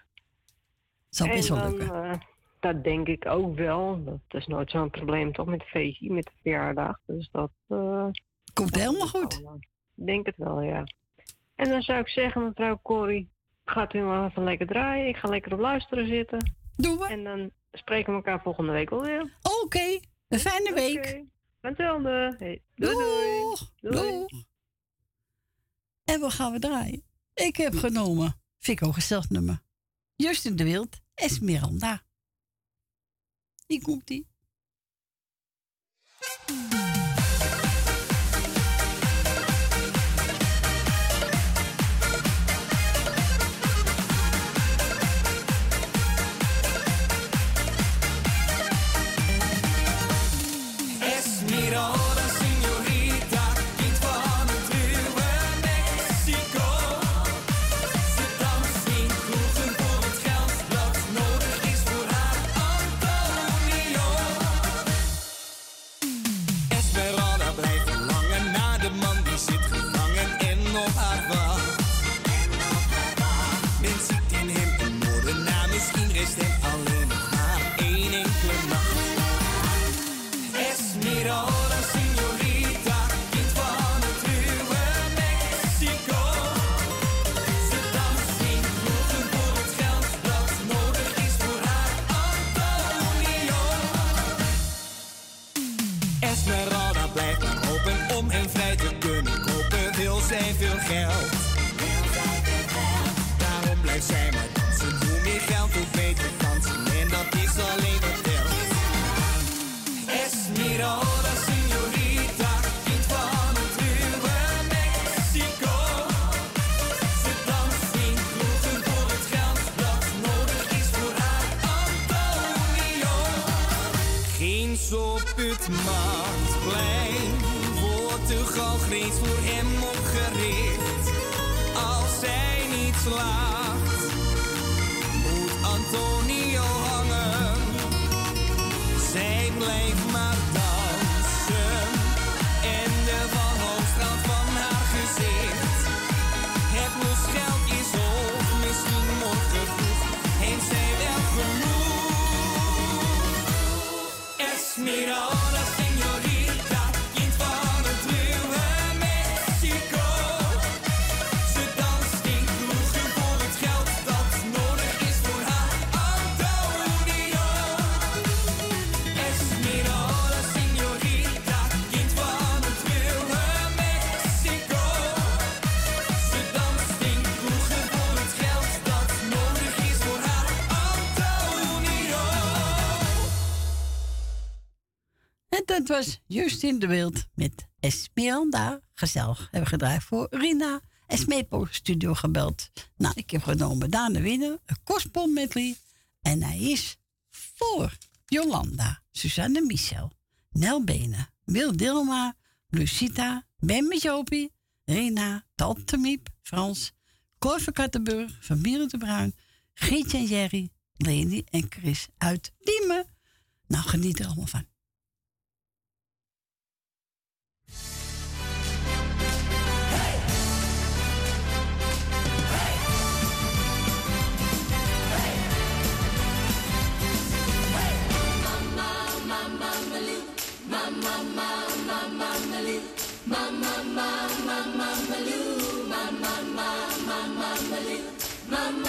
[SPEAKER 3] Zal best wel
[SPEAKER 18] dan,
[SPEAKER 3] lukken.
[SPEAKER 18] eh, dat denk ik ook wel. Dat is nooit zo'n probleem toch met feestje, met de verjaardag. Dus dat... eh,
[SPEAKER 3] Komt helemaal goed.
[SPEAKER 18] Ik denk het wel, ja. En dan zou ik zeggen, mevrouw Corrie, gaat u maar even lekker draaien. Ik ga lekker op luisteren zitten.
[SPEAKER 3] Doen we.
[SPEAKER 18] En dan spreken we elkaar volgende week alweer.
[SPEAKER 3] Oké, een fijne week.
[SPEAKER 18] Hetzelfde. Hey, doei, doei.
[SPEAKER 3] Doeg. Doeg. En wat gaan we draaien? Ik heb genomen, vind ik ook gesteld nummer. Justin de Wild, Esmeralda. Die komt die.
[SPEAKER 19] Veel geld. Daarom blijft zij maar dansen, hoe meer geld, hoe beter dansen, en dat is alleen wat telt. Esmeralda, señorita, kind van het ruwe Mexico. Ze danst in kroegen voor het geld dat nodig is voor haar Antonio. Ginds op het marktplein de galgreens voor hem opgericht. Als zij niet slaagt, moet Antonio hangen. Zij blijft dat
[SPEAKER 3] was Justin de Wild met Esmeralda. Gezellig. Hebben we gedraaid voor Rina. Esmepo Studio gebeld. Nou, ik heb genomen Daan Winnen, een kostbom medley. En hij is voor Jolanda, Suzanne Michel, Nel Benen, Wil Dilma, Lucita, Ben Rina, Tante Miep, Frans, Cor van Kattenburg, Familie de Bruin, Gietje en Jerry, Leni en Chris uit Diemen. Nou, geniet er allemaal van.
[SPEAKER 20] Mama.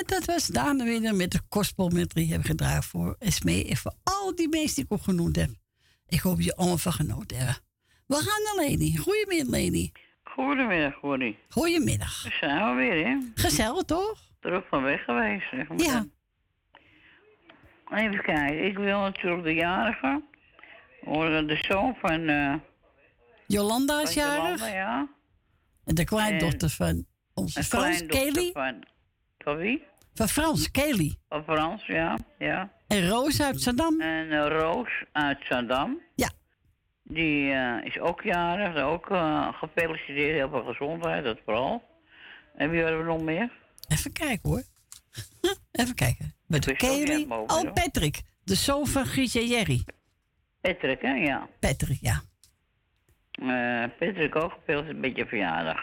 [SPEAKER 3] En dat was Daan weer met de gospel met die hebben gedraaid voor Esmee en voor al die mensen die ik ook genoemd heb. Ik hoop je allemaal van genoten hebben. We gaan naar Leni. Goedemiddag, Leni.
[SPEAKER 21] Goedemiddag, Corrie.
[SPEAKER 3] Goedemiddag.
[SPEAKER 21] Zijn we weer, hè?
[SPEAKER 3] Gezellig, toch?
[SPEAKER 21] Terug van weg geweest, zeg maar.
[SPEAKER 3] Ja.
[SPEAKER 21] Even kijken, ik wil natuurlijk de jarige. Horen de zoon van... eh
[SPEAKER 3] Jolanda is jarig.
[SPEAKER 21] Jolanda, ja.
[SPEAKER 3] En de kleindochter van onze Frans, Kelly.
[SPEAKER 21] Van, van wie?
[SPEAKER 3] Van Frans, Kelly.
[SPEAKER 21] Van Frans, ja. ja.
[SPEAKER 3] En Roos uit Saddam.
[SPEAKER 21] En eh, Roos uit Saddam.
[SPEAKER 3] Ja.
[SPEAKER 21] Die eh, is ook jarig, ook eh, gefeliciteerd, heel veel gezondheid, dat vooral. En wie hebben we nog meer?
[SPEAKER 3] Even kijken hoor. Even kijken. Met Kelly.
[SPEAKER 21] hoofd,
[SPEAKER 3] Oh,
[SPEAKER 21] hoor.
[SPEAKER 3] Patrick. De zoon van Gietje Jerry.
[SPEAKER 21] Patrick, hè, ja.
[SPEAKER 3] Patrick, ja.
[SPEAKER 21] Patrick ook gefeliciteerd een beetje verjaardag.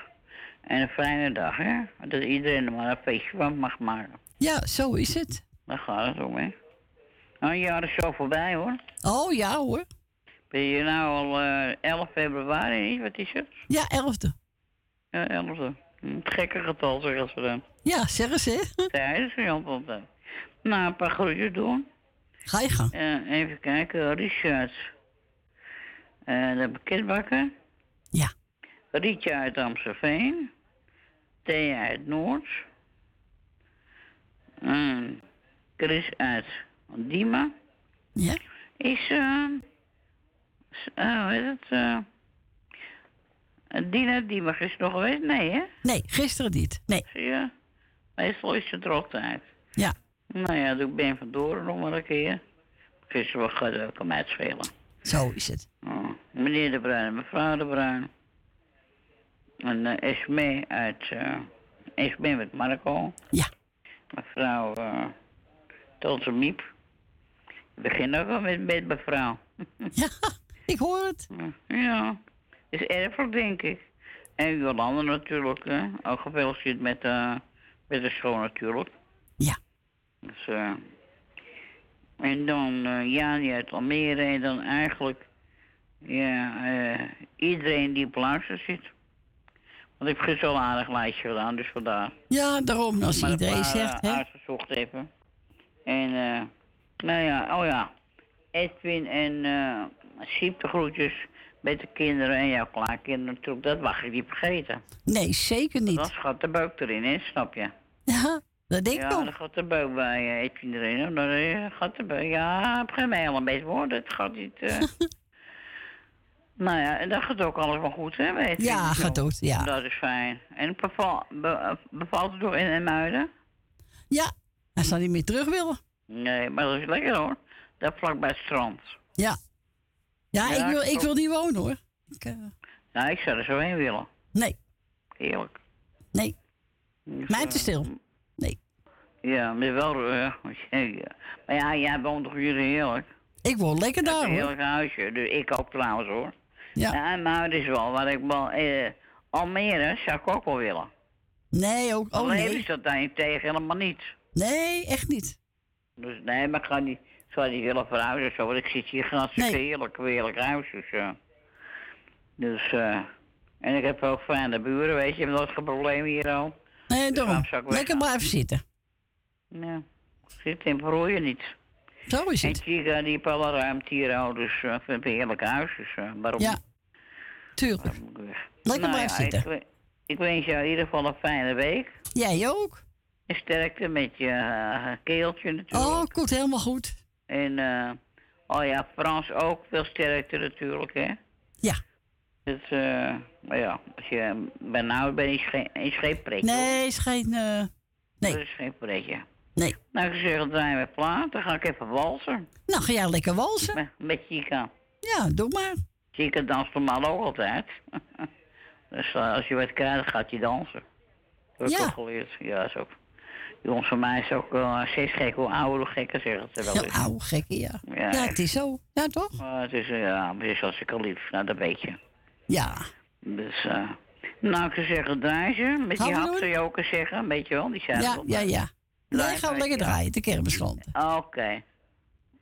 [SPEAKER 21] En een fijne dag, hè? Dat iedereen er maar een feestje van mag maken.
[SPEAKER 3] Ja, zo is het.
[SPEAKER 21] Daar gaat het om, hè? Nou, een jaar is zo voorbij, hoor.
[SPEAKER 3] Oh ja hoor.
[SPEAKER 21] Ben je nou al eh 11 februari, niet? Wat is het?
[SPEAKER 3] Ja, elfde.
[SPEAKER 21] Ja, 11e. Een gekke getal, zeggen ze dan.
[SPEAKER 3] Ja, zeg eens hè.
[SPEAKER 21] Tijdens de antwoord. Nou, een paar groetjes doen.
[SPEAKER 3] Ga je gang.
[SPEAKER 21] Eh, even kijken, Richard. Eh, de pakketbakker.
[SPEAKER 3] Ja.
[SPEAKER 21] Rietje uit Amstelveen. Thea uit Noord. Mm, Chris uit Diemen.
[SPEAKER 3] Ja.
[SPEAKER 21] Is, s- eh, hoe heet het? eh Dina Diemen is nog geweest? Nee, hè?
[SPEAKER 3] Nee, gisteren niet. Nee.
[SPEAKER 21] Zie je? Meestal is er altijd.
[SPEAKER 3] Ja.
[SPEAKER 21] Nou ja, doe ik Ben van Doren nog maar een keer. Gisteren gaat het ook spelen.
[SPEAKER 3] Zo is het.
[SPEAKER 21] Oh, meneer De Bruin en mevrouw De Bruin. En eh Esme uit... eh Esme met Marco.
[SPEAKER 3] Ja.
[SPEAKER 21] Mevrouw uh. Ik begin ook al met, met mevrouw.
[SPEAKER 3] ja, ik hoor het.
[SPEAKER 21] Ja, is erfelijk denk ik. En Jolande natuurlijk, hè. Ook gefeliciteerd met, eh met de school natuurlijk.
[SPEAKER 3] Ja.
[SPEAKER 21] Dus, eh en dan eh Jani uit Almere en dan eigenlijk ja, eh, iedereen die op luister zit. Want ik heb gisteren al een aardig lijstje gedaan, dus vandaar.
[SPEAKER 3] Ja, daarom, als
[SPEAKER 21] Maar een
[SPEAKER 3] iedereen zegt,
[SPEAKER 21] eh,
[SPEAKER 3] hè.
[SPEAKER 21] uitgezocht even. En, eh nou ja, oh ja. Edwin en eh Siep de groetjes met de kinderen en jouw kleinkinderen natuurlijk. Dat mag ik niet vergeten.
[SPEAKER 3] Nee, zeker niet.
[SPEAKER 21] Dan gaat de buik erin, hè, snap je?
[SPEAKER 3] Ja, dat denk ik
[SPEAKER 21] ja,
[SPEAKER 3] ook.
[SPEAKER 21] dan gaat de buik bij eh, Edwin erin. Dan eh, gaat de buik. Ja, op geen mij al een beetje worden. Het gaat niet. nou ja, en dat gaat ook alles wel goed, hè? Weet je?
[SPEAKER 3] Ja, gaat goed, ja.
[SPEAKER 21] Dat is fijn. En het beval, be- bevalt het door in, in Muiden?
[SPEAKER 3] Ja, hij zal niet meer terug willen.
[SPEAKER 21] Nee, maar dat is lekker hoor. Dat vlak bij het strand.
[SPEAKER 3] Ja. Ja,
[SPEAKER 21] Ja,
[SPEAKER 3] ik, wil,
[SPEAKER 21] ik
[SPEAKER 3] wil niet wonen hoor. Ik, eh,
[SPEAKER 21] Nou, ik zou er zo heen willen.
[SPEAKER 3] nee,
[SPEAKER 21] Heerlijk.
[SPEAKER 3] nee.
[SPEAKER 21] Dus,
[SPEAKER 3] Mij te
[SPEAKER 21] eh,
[SPEAKER 3] stil. Nee.
[SPEAKER 21] Ja, maar wel. eh, ja. Maar ja, jij woont toch jullie heerlijk?
[SPEAKER 3] Ik woon lekker daar
[SPEAKER 21] een
[SPEAKER 3] hoor.
[SPEAKER 21] heerlijk huisje. Dus ik ook trouwens hoor.
[SPEAKER 3] Ja.
[SPEAKER 21] en maar het is wel waar ik wel. Eh, Almere zou ik ook wel willen.
[SPEAKER 3] Nee, ook. Oh
[SPEAKER 21] Alleen
[SPEAKER 3] nee.
[SPEAKER 21] is dat daar tegen helemaal niet.
[SPEAKER 3] Nee, echt niet.
[SPEAKER 21] Dus nee, maar ik ga niet, ik zou niet willen verhuizen zo, want ik zit hier hartstikke heerlijk, heerlijk huis. Dus, eh, dus eh, en ik heb ook fijne buren, weet je, ik nooit geen probleem hier al.
[SPEAKER 3] Nee, daarom.
[SPEAKER 21] zou ik
[SPEAKER 3] Lekker blijven zitten.
[SPEAKER 21] Ja, zit in je niet.
[SPEAKER 3] Zo is
[SPEAKER 21] En
[SPEAKER 3] het.
[SPEAKER 21] Chica, die heeft alle ruimte hier al, dus uh, vind ik een heerlijk huis, dus eh, waarom?
[SPEAKER 3] Ja, tuurlijk. Lekker
[SPEAKER 21] Nou ja,
[SPEAKER 3] zitten.
[SPEAKER 21] Ik, we- ik wens jou in ieder geval een fijne week.
[SPEAKER 3] Jij ook.
[SPEAKER 21] En sterkte met je eh, keeltje natuurlijk.
[SPEAKER 3] Oh, komt helemaal goed.
[SPEAKER 21] En, eh, oh ja, Frans ook veel sterkte natuurlijk, hè?
[SPEAKER 3] Ja.
[SPEAKER 21] Dus, eh, ja, als je benauwd bent, is geen, is geen pretje.
[SPEAKER 3] Nee, is geen. eh, nee.
[SPEAKER 21] Dat is geen pretje.
[SPEAKER 3] Nee.
[SPEAKER 21] Nou, ik zeg, draaien we plaat, dan ga ik even walsen.
[SPEAKER 3] Nou, ga jij lekker walsen?
[SPEAKER 21] Met, met Chica.
[SPEAKER 3] Ja, doe maar.
[SPEAKER 21] Chica danst normaal ook altijd. dus eh, als je wat krijgt, gaat hij dansen. Dat heb ik
[SPEAKER 3] Ja.
[SPEAKER 21] ook geleerd. Ja, is ook. Jongens van mij is ook uh, steeds gek, hoe ouder, hoe gekker zeggen ze wel
[SPEAKER 3] Ja,
[SPEAKER 21] eens.
[SPEAKER 3] oude gekke, ja.
[SPEAKER 21] Ja,
[SPEAKER 3] Ja, het is zo. Ja, toch?
[SPEAKER 21] Het is, eh, ja, het is hartstikke lief. Nou, dat weet je.
[SPEAKER 3] Ja.
[SPEAKER 21] Dus, eh nou, ik zou zeggen, draai ze. Met die hap zou je ook eens zeggen, weet je wel. Die zijn
[SPEAKER 3] Ja, ja, ja.
[SPEAKER 21] Draai
[SPEAKER 3] Nee, gaan we lekker
[SPEAKER 21] ja.
[SPEAKER 3] draaien. De kermisklant.
[SPEAKER 21] Oké.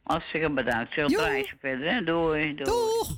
[SPEAKER 21] Hartstikke bedankt. Zeg,
[SPEAKER 3] Joe.
[SPEAKER 21] draai ze verder, hè. Doei. Doei.
[SPEAKER 3] Doeg.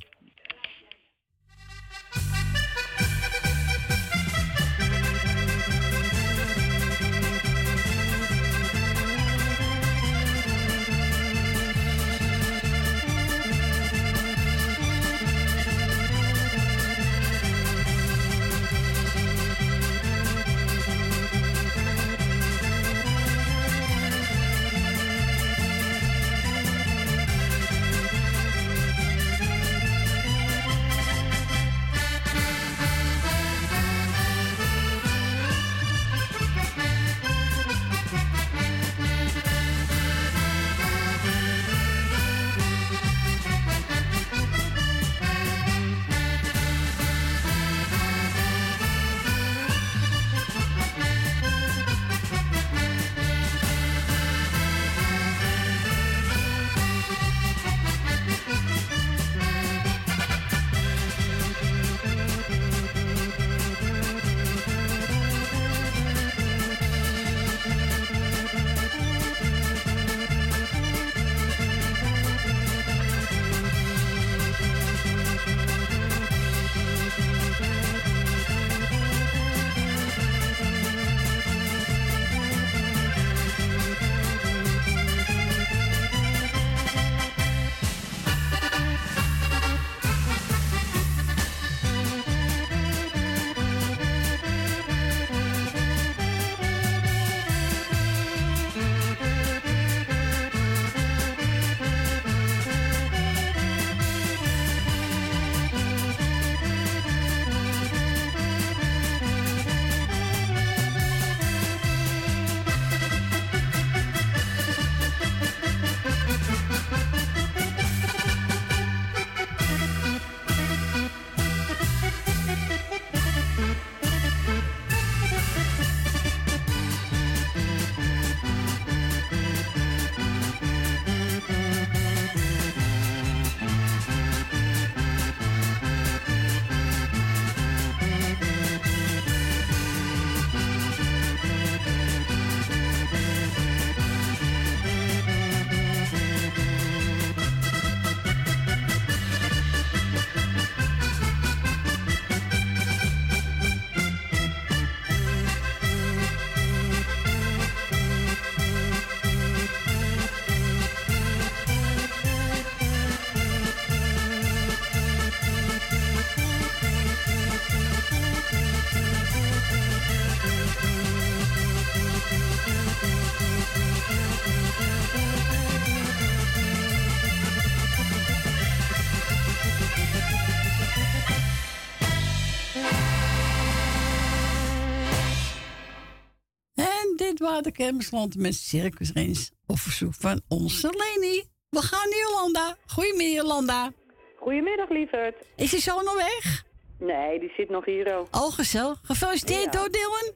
[SPEAKER 3] Dit waterkermisland met Circus Rens op verzoek van onze Leni. We gaan naar Jolanda. Goedemiddag, Jolanda.
[SPEAKER 22] Goedemiddag, lieverd.
[SPEAKER 3] Is hij zo nog weg?
[SPEAKER 22] Nee, die zit nog hier al.
[SPEAKER 3] Oh, gezellig. Gefeliciteerd
[SPEAKER 22] Ja.
[SPEAKER 3] hoor, Dylan.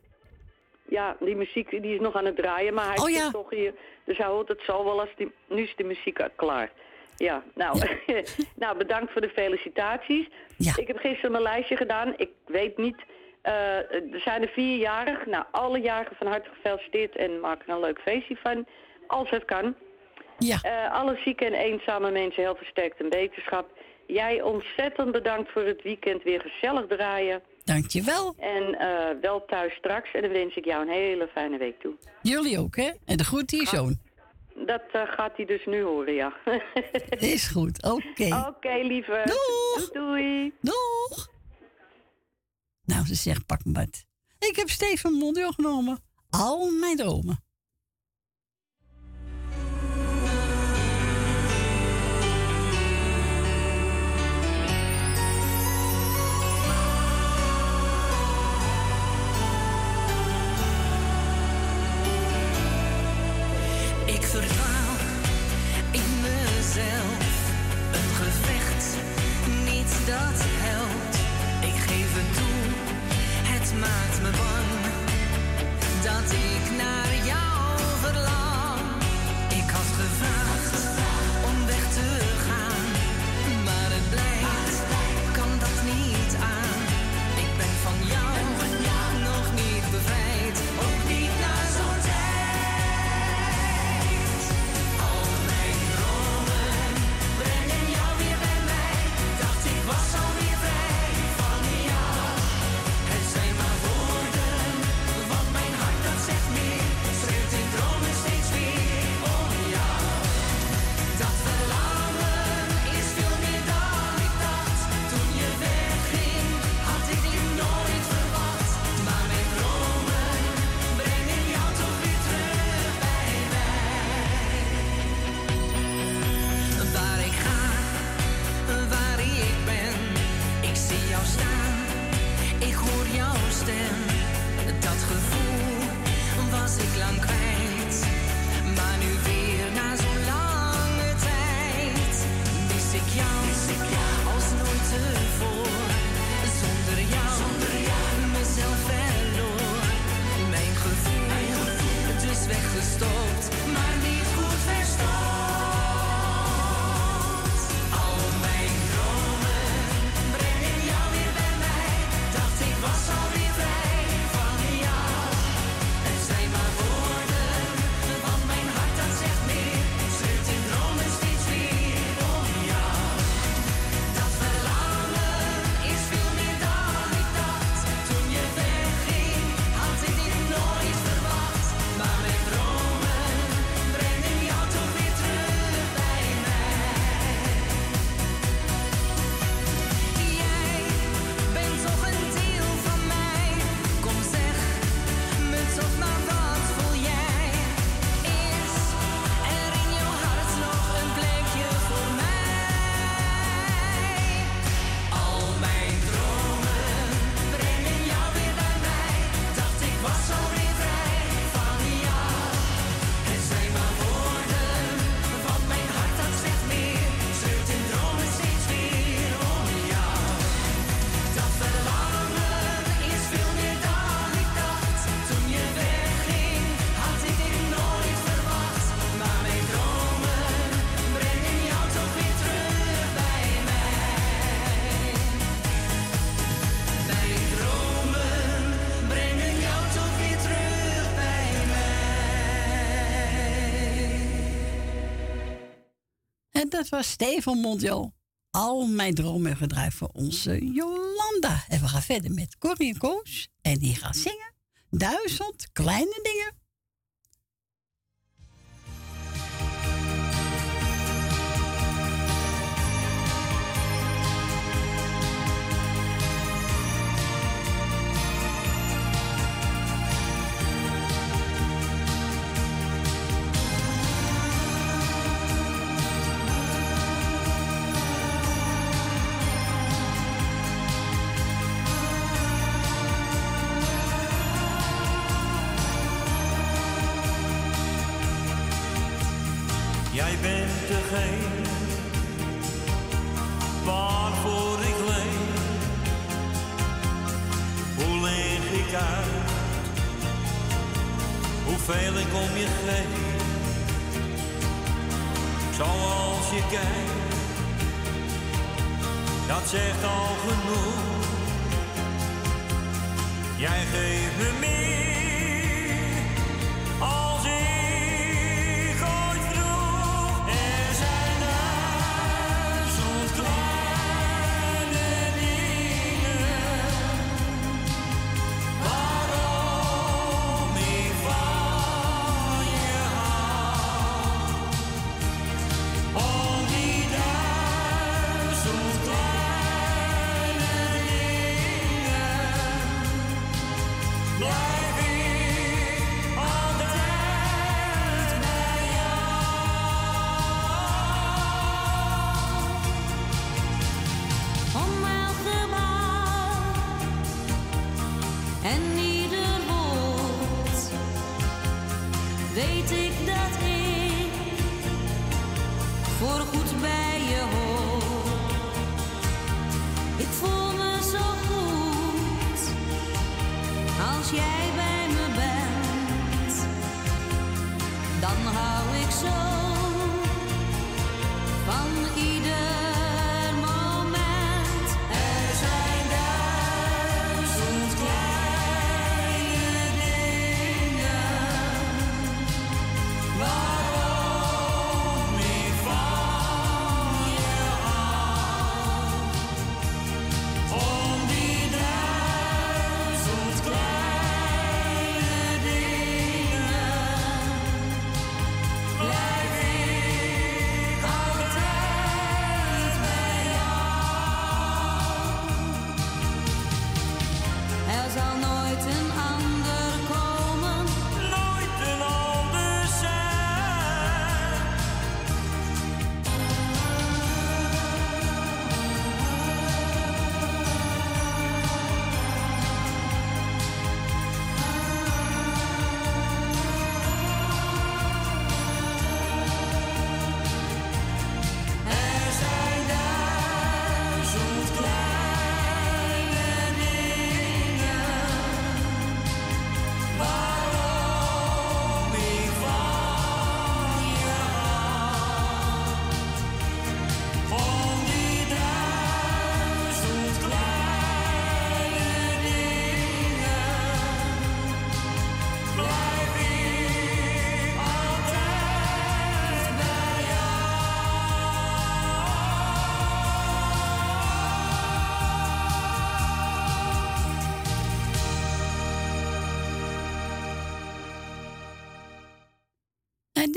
[SPEAKER 22] Ja, die muziek die is nog aan het draaien, maar hij
[SPEAKER 3] Oh,
[SPEAKER 22] zit
[SPEAKER 3] ja.
[SPEAKER 22] toch hier. Dus hij hoort het zo wel als die... Nu is de muziek al klaar. Ja, nou, nou bedankt voor de felicitaties. Ik heb gisteren mijn lijstje gedaan. Ik weet niet... eh, er zijn er vierjarig. Nou, alle jaren van harte gefeliciteerd en maak er een leuk feestje van. Als het kan.
[SPEAKER 3] Ja.
[SPEAKER 22] alle zieke en eenzame mensen heel versterkt en beterschap. Jij ontzettend bedankt voor het weekend weer gezellig draaien.
[SPEAKER 3] Dankjewel.
[SPEAKER 22] En eh, wel thuis straks. En dan wens ik jou een hele fijne week toe.
[SPEAKER 3] Jullie ook, hè? En de groet die zoon.
[SPEAKER 22] Dat eh, gaat hij dus nu horen, ja.
[SPEAKER 3] Is goed, oké.
[SPEAKER 22] Oké, lieve.
[SPEAKER 3] Doeg.
[SPEAKER 22] Doei, doei.
[SPEAKER 3] Doeg. Nou, ze zegt, pak me wat. Ik heb Stefan Mondial genomen. Al mijn dromen.
[SPEAKER 23] Was ik lang dat was
[SPEAKER 3] Stefan Mondial. Al mijn dromen gedraaid voor onze Jolanda. En we gaan verder met Corrie en Koos. En die gaan zingen. Duizend kleine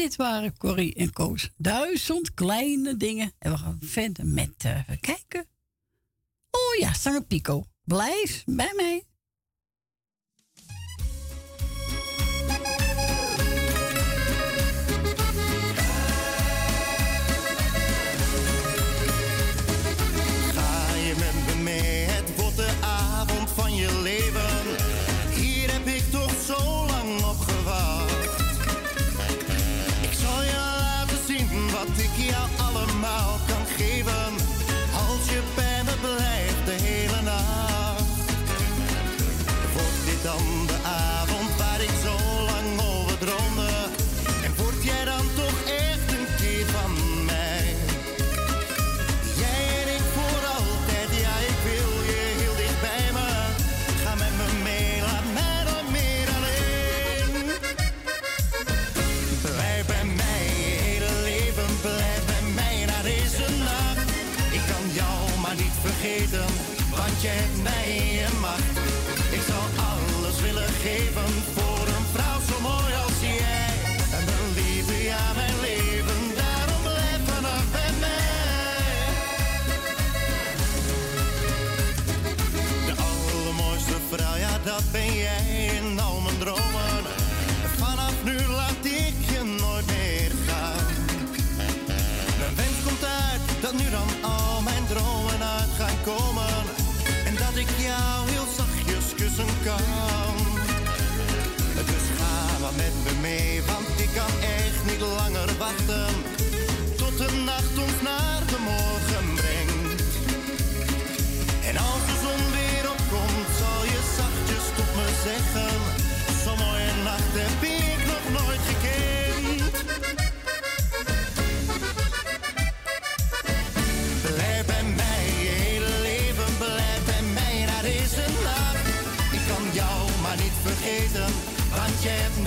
[SPEAKER 5] dit waren Corrie en Koos. Duizend kleine dingen. En we gaan verder met eh, kijken. Oh ja, zanger Pico. Blijf bij mij.
[SPEAKER 24] Het is Dus ga maar met me mee, want ik kan echt niet langer wachten. Tot de
[SPEAKER 25] nacht ons naar de morgen brengt. En als de zon weer opkomt, zal je zachtjes tot me zeggen: Zo'n mooie nacht heb ik.
[SPEAKER 3] champion.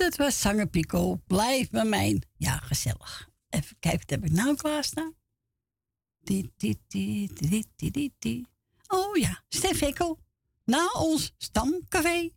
[SPEAKER 3] dat was zanger Pico. Blijf bij mij. Ja, gezellig. Even kijken, wat heb ik nou klaarstaan? Die, die, die, die, die. Oh ja, Stef Na ons stamcafé.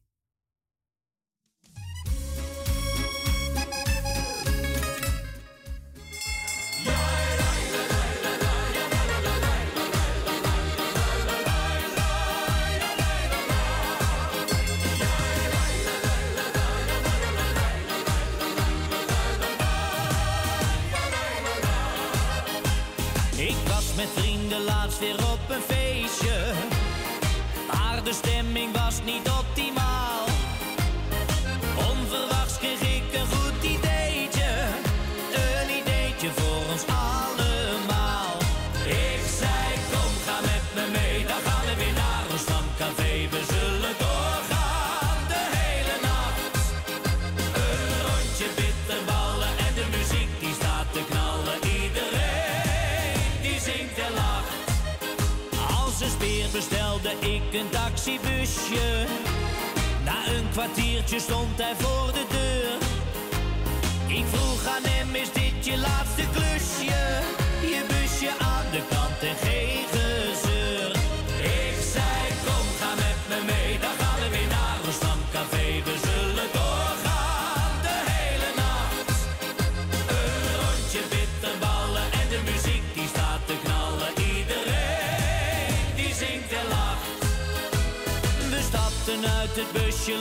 [SPEAKER 19] kwartiertje stond hij voor de deur. Ik vroeg aan hem, is dit je laatste klusje? Je busje aan de kant en geen gezeur. Ik zei, kom ga met me mee, dan gaan we weer naar ons stamcafé. We zullen doorgaan de hele nacht. Een rondje bitterballen en de muziek die staat te knallen. Iedereen die zingt en lacht. We stapten uit het busje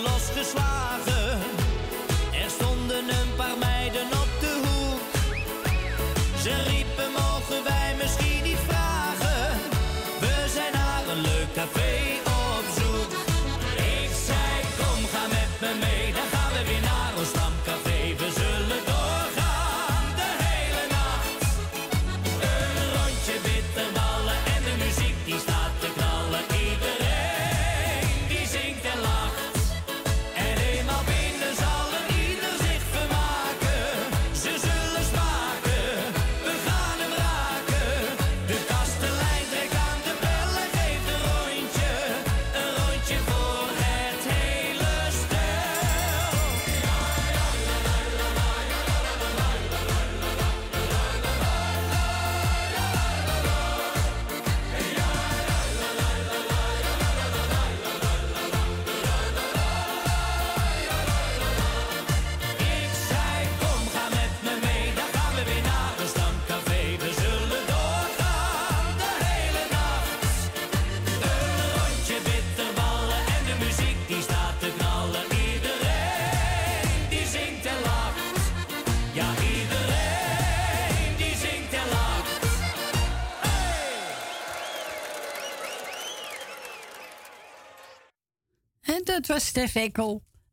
[SPEAKER 3] Stef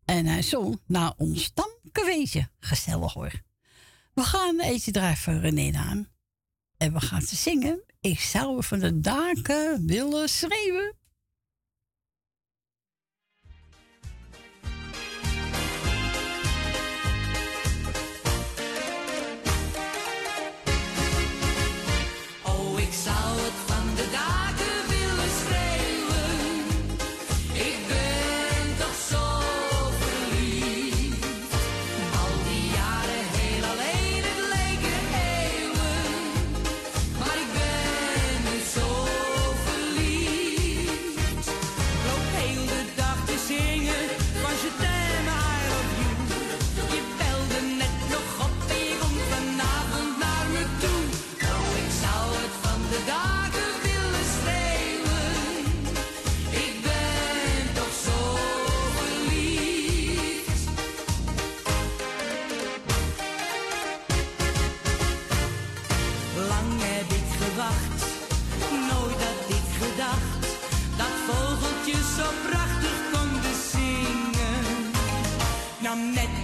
[SPEAKER 3] En hij zong naar ons tamkewezen. Gezellig hoor. We gaan eentje draaien van René aan. En we gaan ze zingen. Ik zou van de daken willen schreeuwen.
[SPEAKER 26] met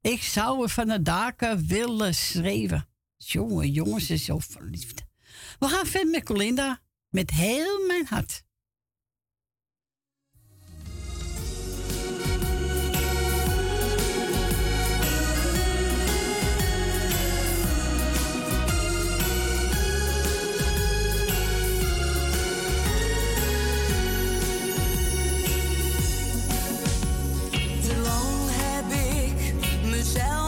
[SPEAKER 26] Ik zou
[SPEAKER 3] er van de daken willen schreeuwen. Jongen, jongens, is zo verliefd. We gaan verder met Colinda. Met heel mijn hart.
[SPEAKER 27] shell.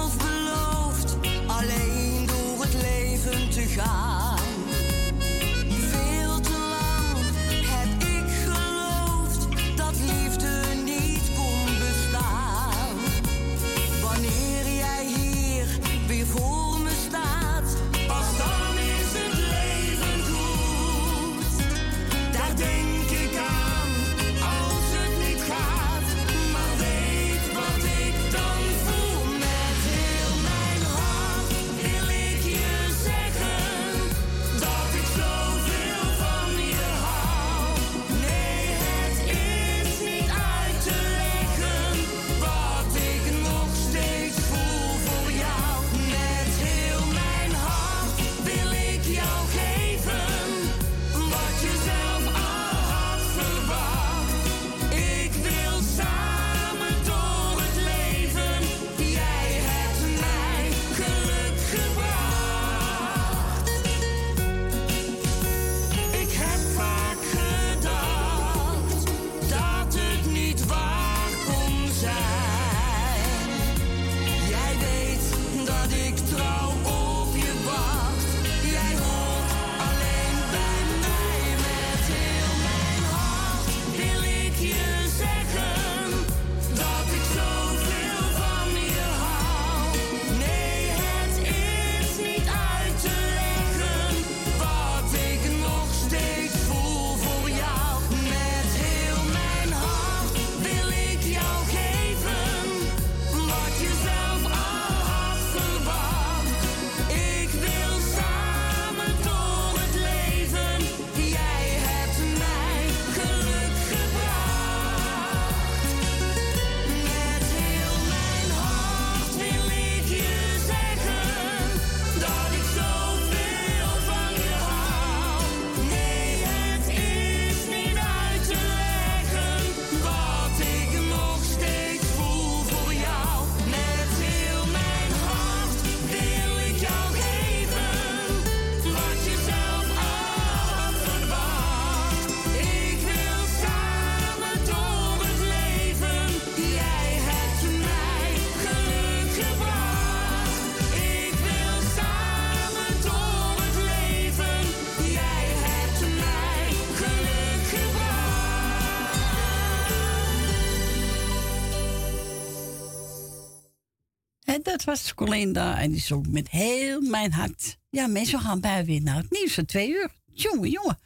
[SPEAKER 27] dat
[SPEAKER 3] was Colinda en die zong met heel mijn hart. Ja, mensen gaan bij weer naar het nieuws van twee uur. Jongen, jongen.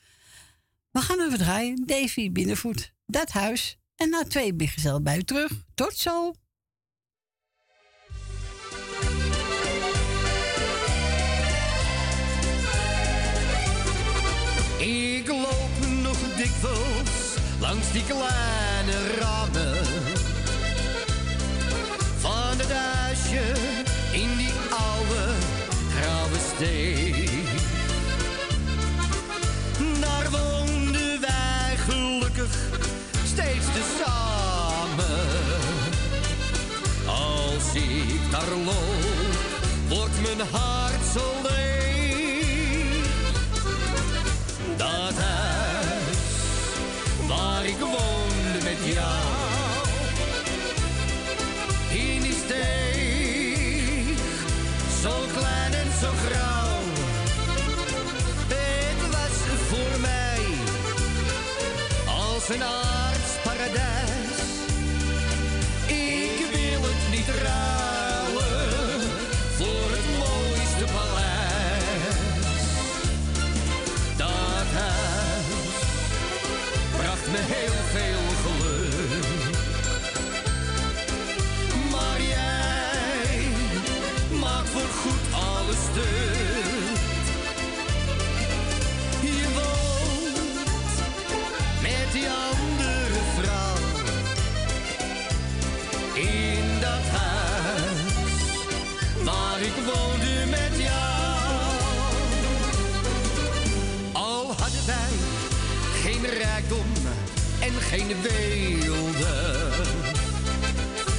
[SPEAKER 3] We gaan even draaien. Davy binnenvoet, dat huis. En na twee ben gezellig bij u terug. Tot zo.
[SPEAKER 19] Ik loop nog dikwijls langs die klaar. 真的 geen weelde.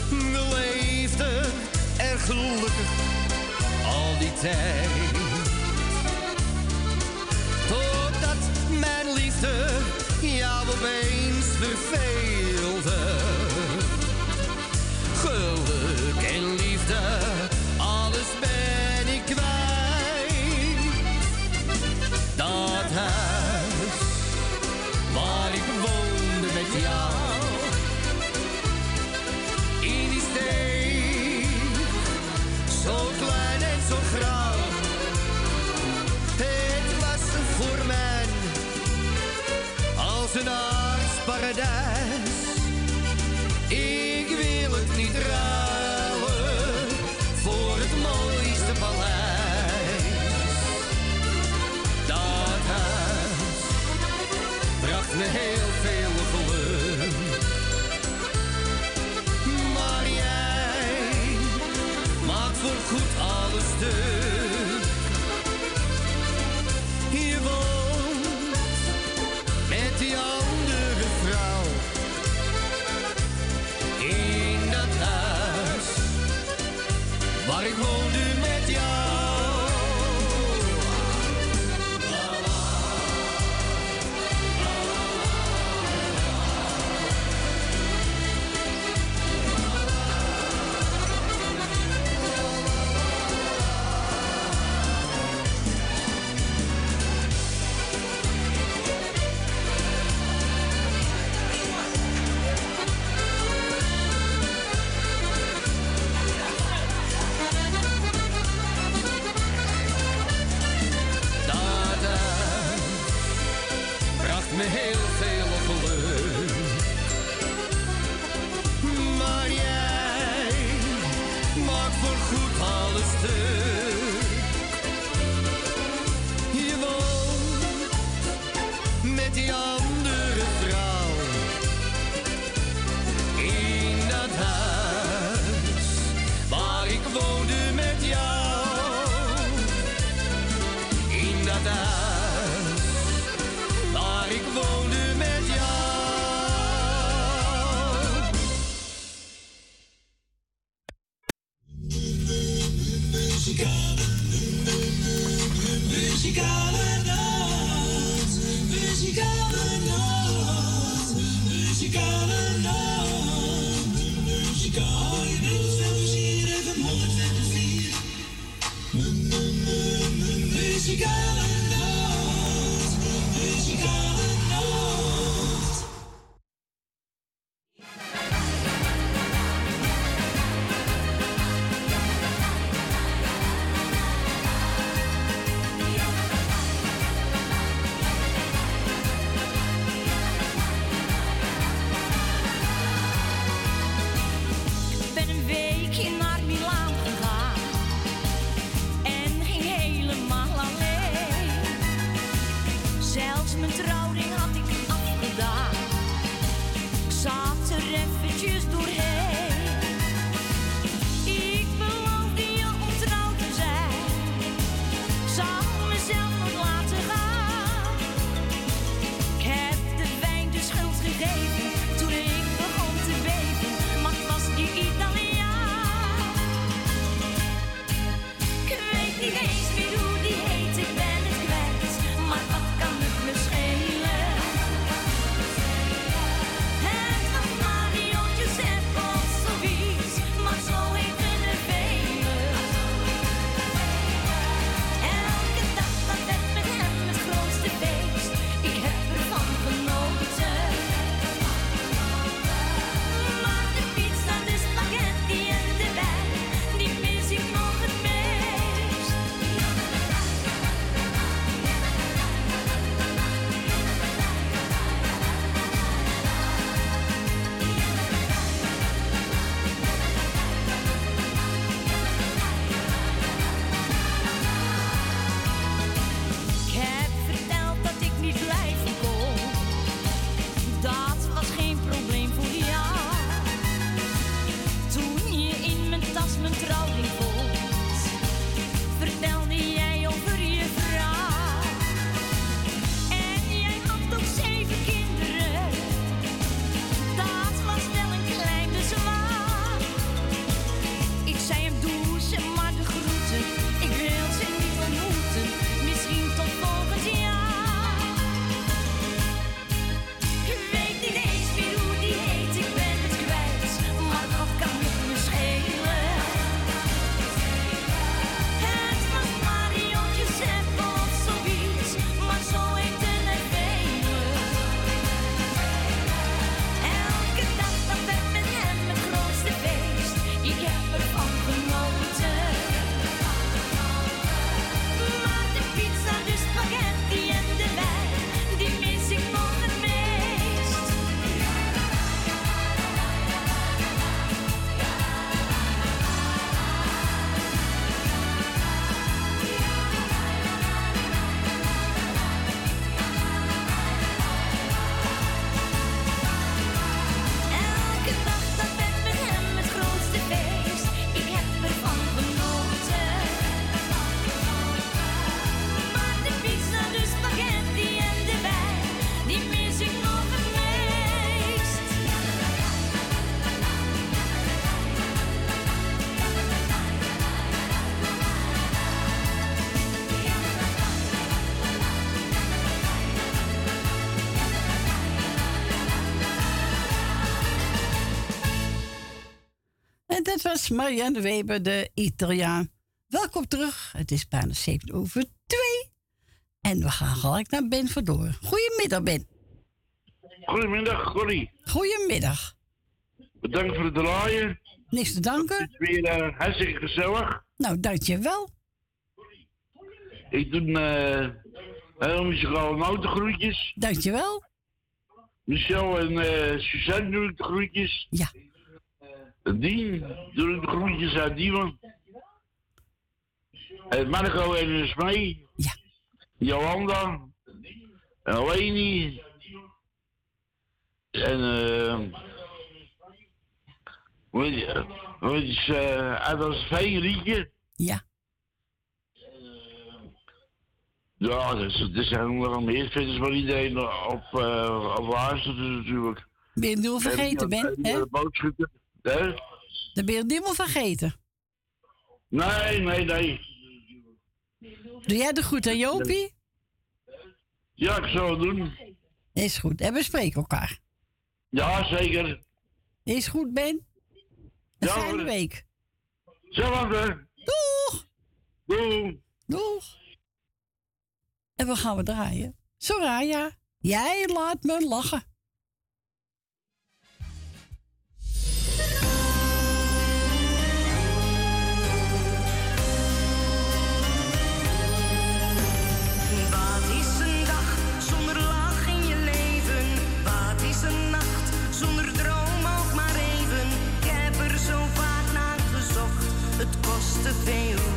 [SPEAKER 19] We leefden erg gelukkig al die tijd. Totdat mijn liefde jou opeens verveelde. Geluk en liefde, alles ben ik kwijt. Dat hij kunstenaarsparadijs. Dat
[SPEAKER 3] was Marianne Weber, de Italiaan. Welkom terug. Het is bijna 7 over 2. En we gaan gelijk naar Ben Verdoor. Goedemiddag, Ben.
[SPEAKER 28] Goedemiddag, Corrie.
[SPEAKER 3] Goedemiddag.
[SPEAKER 28] Bedankt voor het draaien.
[SPEAKER 3] Niks te danken.
[SPEAKER 28] Het is weer eh, hartstikke gezellig.
[SPEAKER 3] Nou, dankjewel.
[SPEAKER 28] Ik doe eh heel muzikale notengroetjes.
[SPEAKER 3] Dankjewel.
[SPEAKER 28] Michel en eh Suzanne doe ik de groetjes.
[SPEAKER 3] Ja.
[SPEAKER 28] Dien doe ik de groetjes uit Diemen. En Marco en Smee.
[SPEAKER 3] Ja.
[SPEAKER 28] Jolanda. En Leni. En eh... Weet je, eh, uit veen liedje.
[SPEAKER 3] Ja.
[SPEAKER 28] Ja, er is- er zijn nog wel meer fitters waar iedereen op, eh op luistert natuurlijk.
[SPEAKER 3] Ben je vergeten, Ben? Hè?
[SPEAKER 28] Boodschutten. Hè?
[SPEAKER 3] Dan ben je het niet meer vergeten.
[SPEAKER 28] Nee, nee, nee.
[SPEAKER 3] Doe jij de goed aan Jopie?
[SPEAKER 28] Ja, ik zal het doen.
[SPEAKER 3] Is goed. En we spreken elkaar.
[SPEAKER 28] Ja, zeker.
[SPEAKER 3] Is goed, Ben? Een
[SPEAKER 28] Ja,
[SPEAKER 3] fijne week.
[SPEAKER 28] Zelfde.
[SPEAKER 3] Doeg!
[SPEAKER 28] Doeg!
[SPEAKER 3] Doeg! En we gaan we draaien. Soraya, jij laat me lachen.
[SPEAKER 27] Kostte veel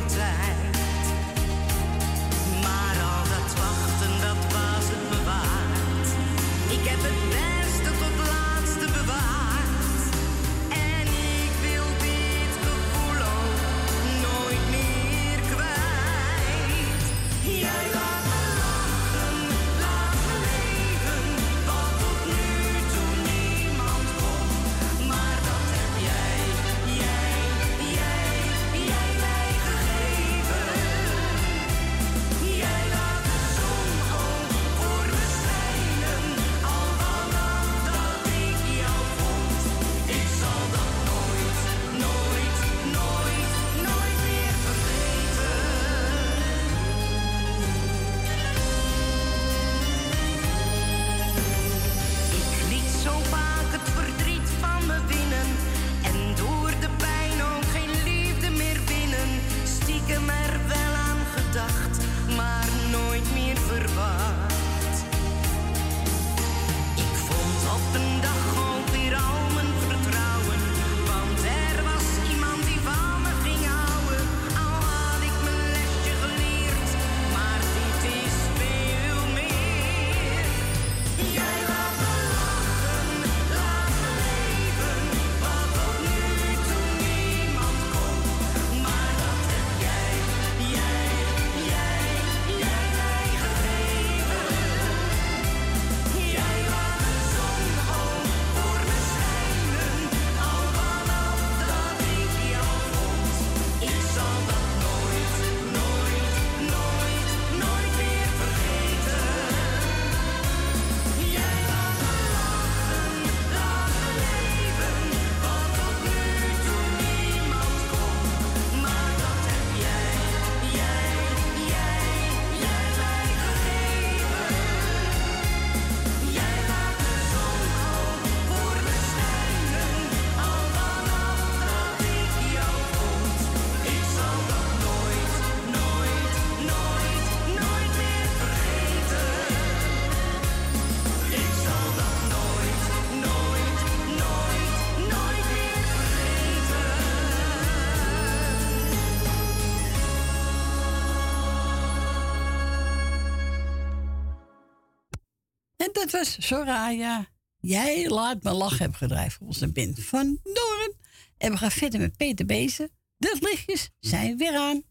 [SPEAKER 3] Was Soraya. Jij laat me lachen heb gedraaid voor onze Ben van Doren. En we gaan verder met Peter Bezen. De lichtjes zijn weer aan.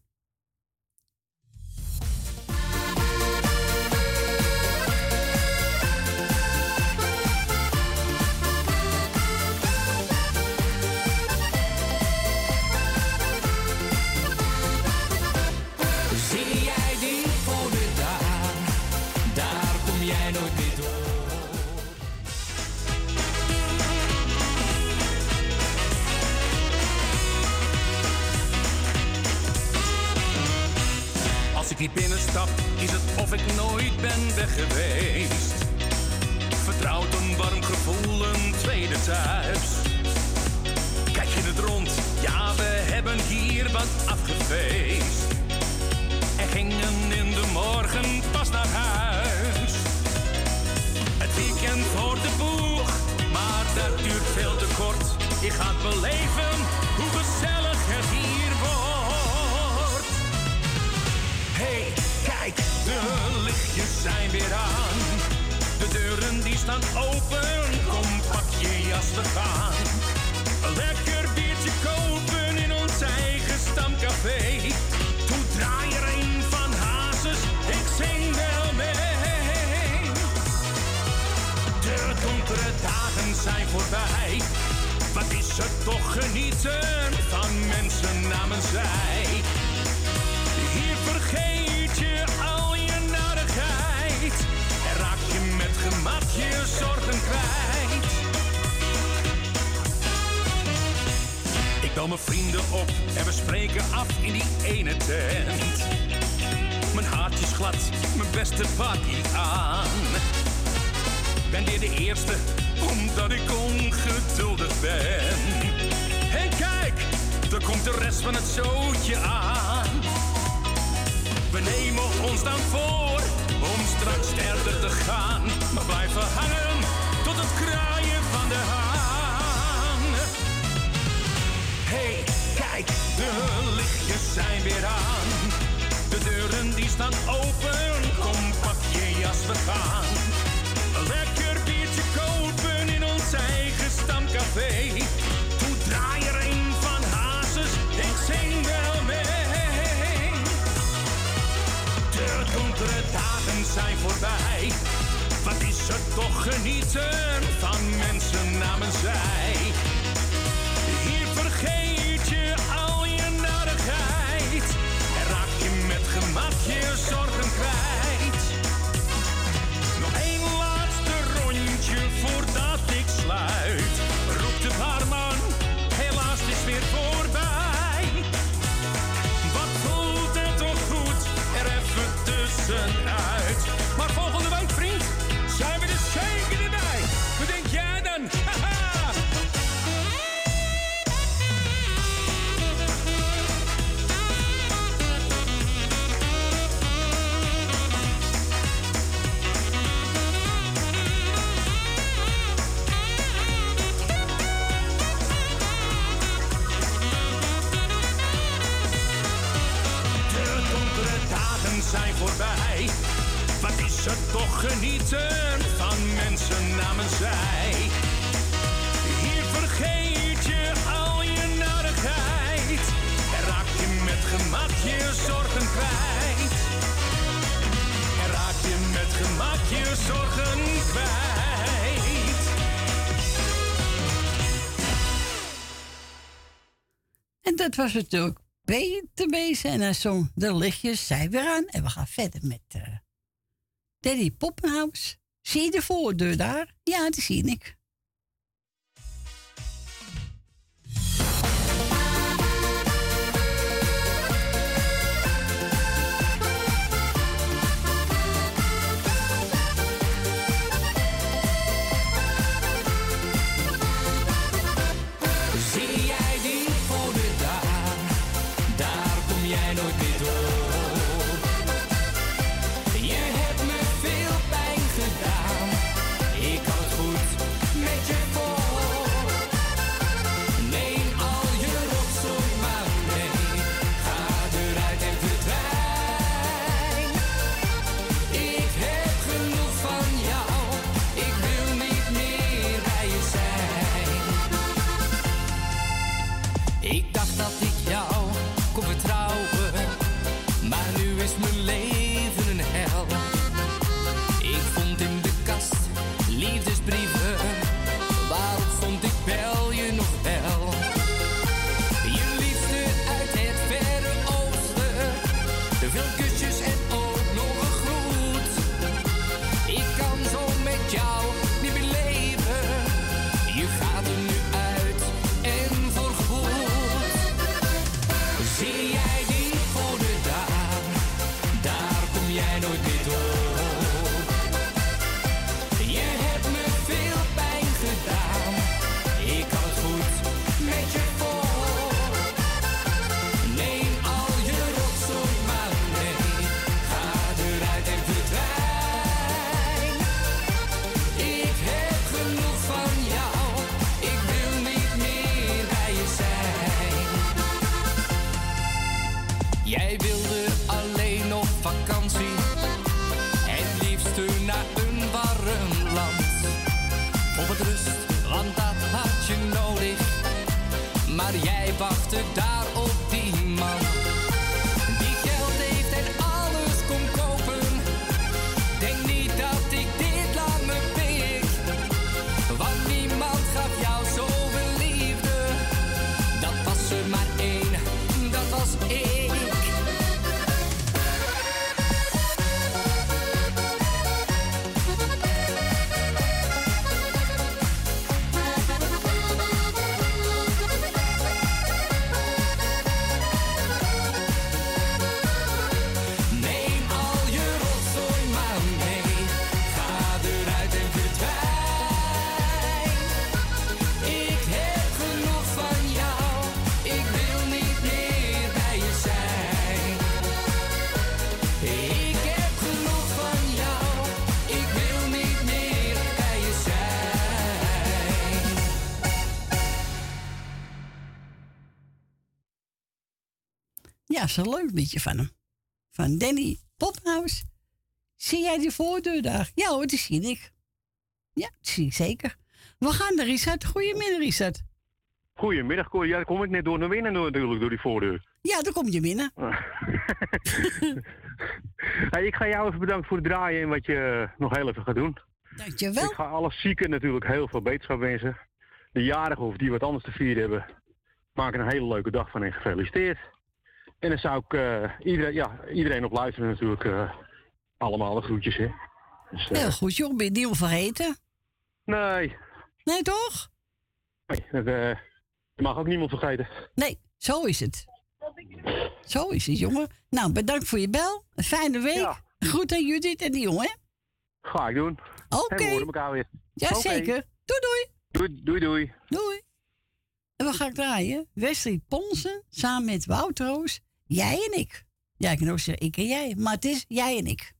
[SPEAKER 15] Stap is het of ik nooit ben weg geweest. Een warm gevoel, een tweede thuis. Kijk je het rond, ja we hebben hier wat afgefeest. En gingen in de morgen pas naar huis. Het weekend voor de boeg, maar dat duurt veel te kort. Je gaat beleven zijn weer aan. De deuren die staan open, kom pak je jas, we gaan. Lekker biertje kopen in ons eigen stamcafé. Toen draai er een van Hazes, ik zing wel mee. De donkere dagen zijn voorbij. Wat is er toch genieten van mensen namens zij. Gemak je zorgen kwijt. Ik bel mijn vrienden op en we spreken af in die ene tent. Mijn haartje is glad, mijn beste pakkie aan. Ben weer de eerste, omdat ik ongeduldig ben. En kijk, er komt de rest van het zootje aan. We nemen ons dan voor om straks verder te gaan. Blijven hangen tot het kraaien van de haan. Hey, kijk, de lichtjes zijn weer aan. De deuren die staan open, kom pak je jas, we gaan. Lekker biertje kopen in ons eigen stamcafé. Toen draai er een van Hazes, ik zing wel mee. De donkere dagen zijn voorbij. Er toch genieten van mensen namens zij. Er toch genieten van mensen namens zij. Hier vergeet je al je narigheid. En raak je met gemak je zorgen kwijt. En raak je met gemak je zorgen kwijt.
[SPEAKER 3] En dat was natuurlijk Peter Bezen. En hij zong De lichtjes zijn weer aan. En we gaan verder met eh Daddy Poppenhaus. Zie je de voordeur daar? Ja, die zie ik.
[SPEAKER 19] Een
[SPEAKER 13] leuk liedje van hem. Van Danny Pophouse. Zie jij die voordeur daar? Ja hoor, die zie ik. Ja, zie ik zeker. We gaan naar Richard. Goedemiddag, Richard.
[SPEAKER 29] Goedemiddag, Cor. Ja, daar kom ik net door naar binnen natuurlijk, door die voordeur.
[SPEAKER 13] Ja, daar kom je binnen.
[SPEAKER 29] Hey, ik ga jou even bedanken voor het draaien en wat je eh, nog heel even gaat doen.
[SPEAKER 13] Dankjewel.
[SPEAKER 29] Ik ga alle zieken natuurlijk heel veel beterschap wensen. De jarigen of die wat anders te vieren hebben, maak er een hele leuke dag van en gefeliciteerd. En dan zou ik eh, iedereen, ja, iedereen op luisteren natuurlijk eh, allemaal de groetjes. Hè. Dus, eh,
[SPEAKER 13] Heel goed, joh. Ben je niet vergeten?
[SPEAKER 29] Nee,
[SPEAKER 13] Nee, toch?
[SPEAKER 29] nee dat, je mag ook niemand vergeten.
[SPEAKER 13] Nee, zo is het. Zo is het, jongen. Nou, bedankt voor je bel. Een fijne week. Goed aan Judith en die jongen.
[SPEAKER 29] Ga ik doen.
[SPEAKER 13] Oké.
[SPEAKER 29] En we horen elkaar weer.
[SPEAKER 13] Ja,
[SPEAKER 29] Oké.
[SPEAKER 13] zeker. Doei, doei.
[SPEAKER 29] Doei, doei, doei.
[SPEAKER 13] Doei. En we gaan draaien. Wesley Ponsen samen met Wout Roos. Jij en ik. Ja, ik kan ook zeggen ik en jij. Maar het is jij en ik.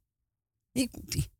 [SPEAKER 13] Hier komt ie.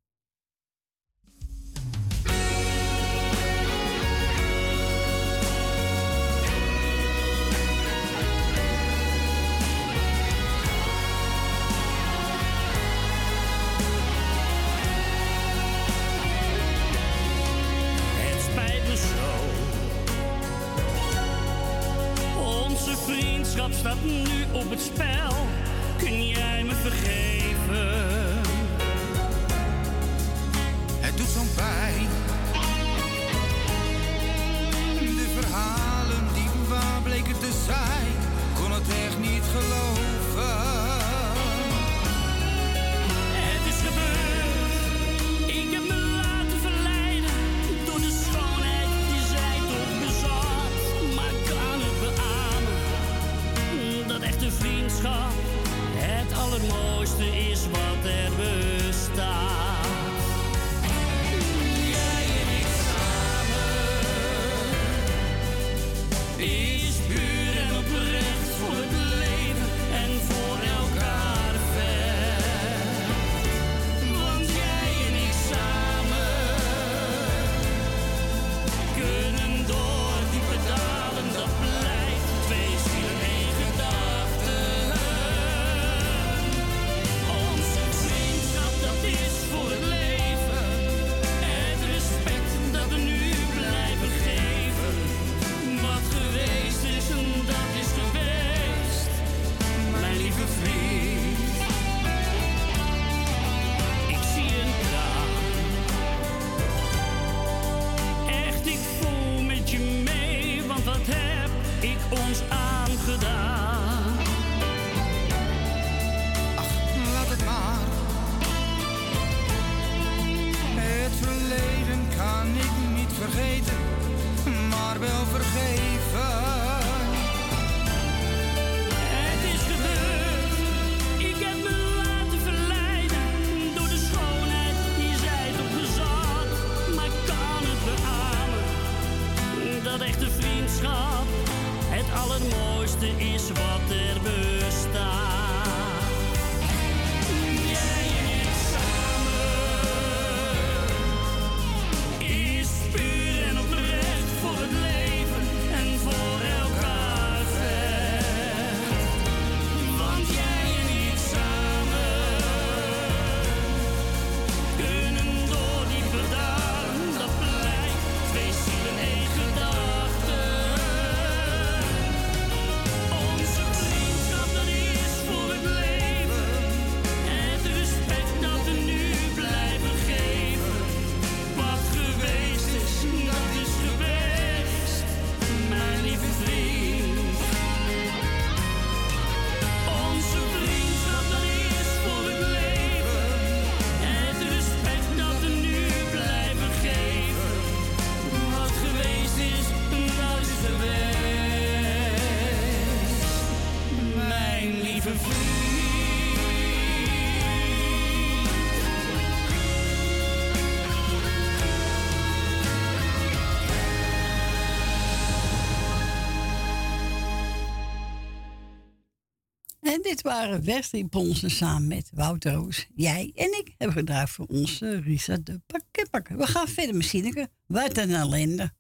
[SPEAKER 3] waren Westie Ponsen samen met Wouter Roos, jij en ik hebben gedraaid voor onze Risa de pakketbakker. We gaan verder misschien Wat een ellende.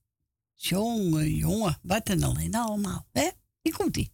[SPEAKER 3] Jongen, jongen, wat een ellende allemaal. Hè? Hier
[SPEAKER 20] komt-ie.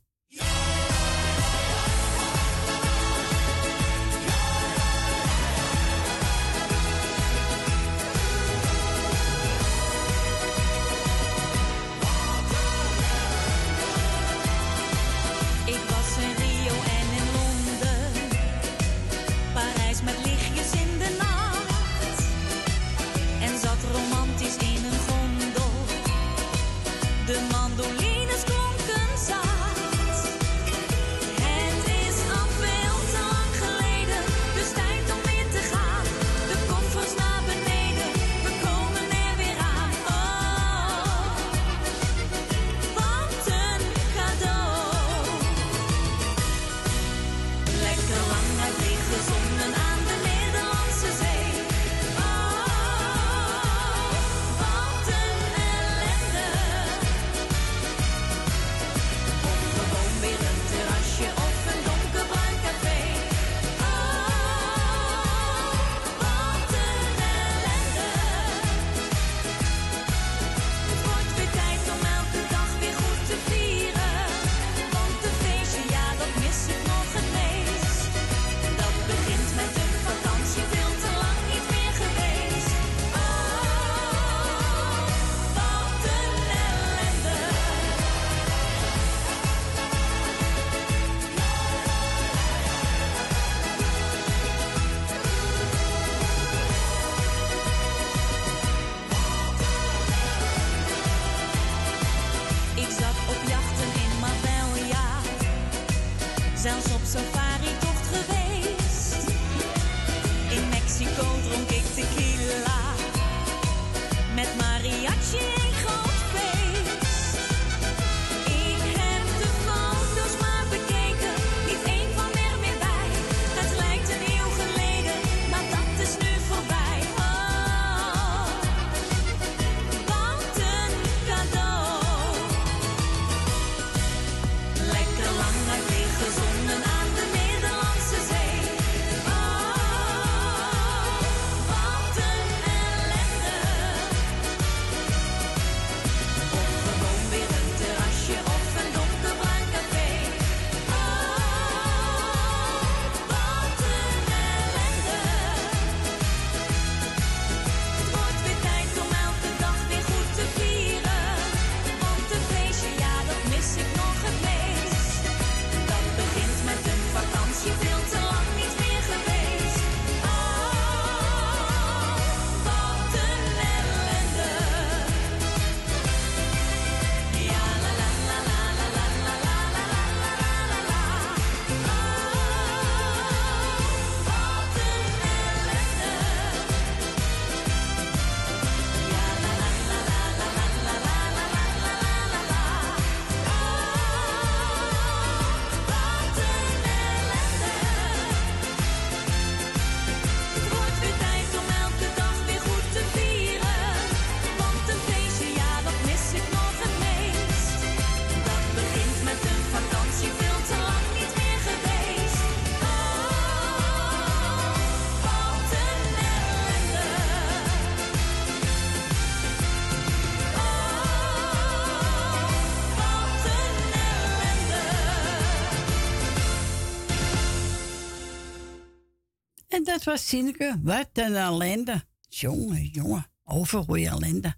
[SPEAKER 20] was
[SPEAKER 3] Sineke. Wat een ellende. Jongen, jongen, overgooi ellende.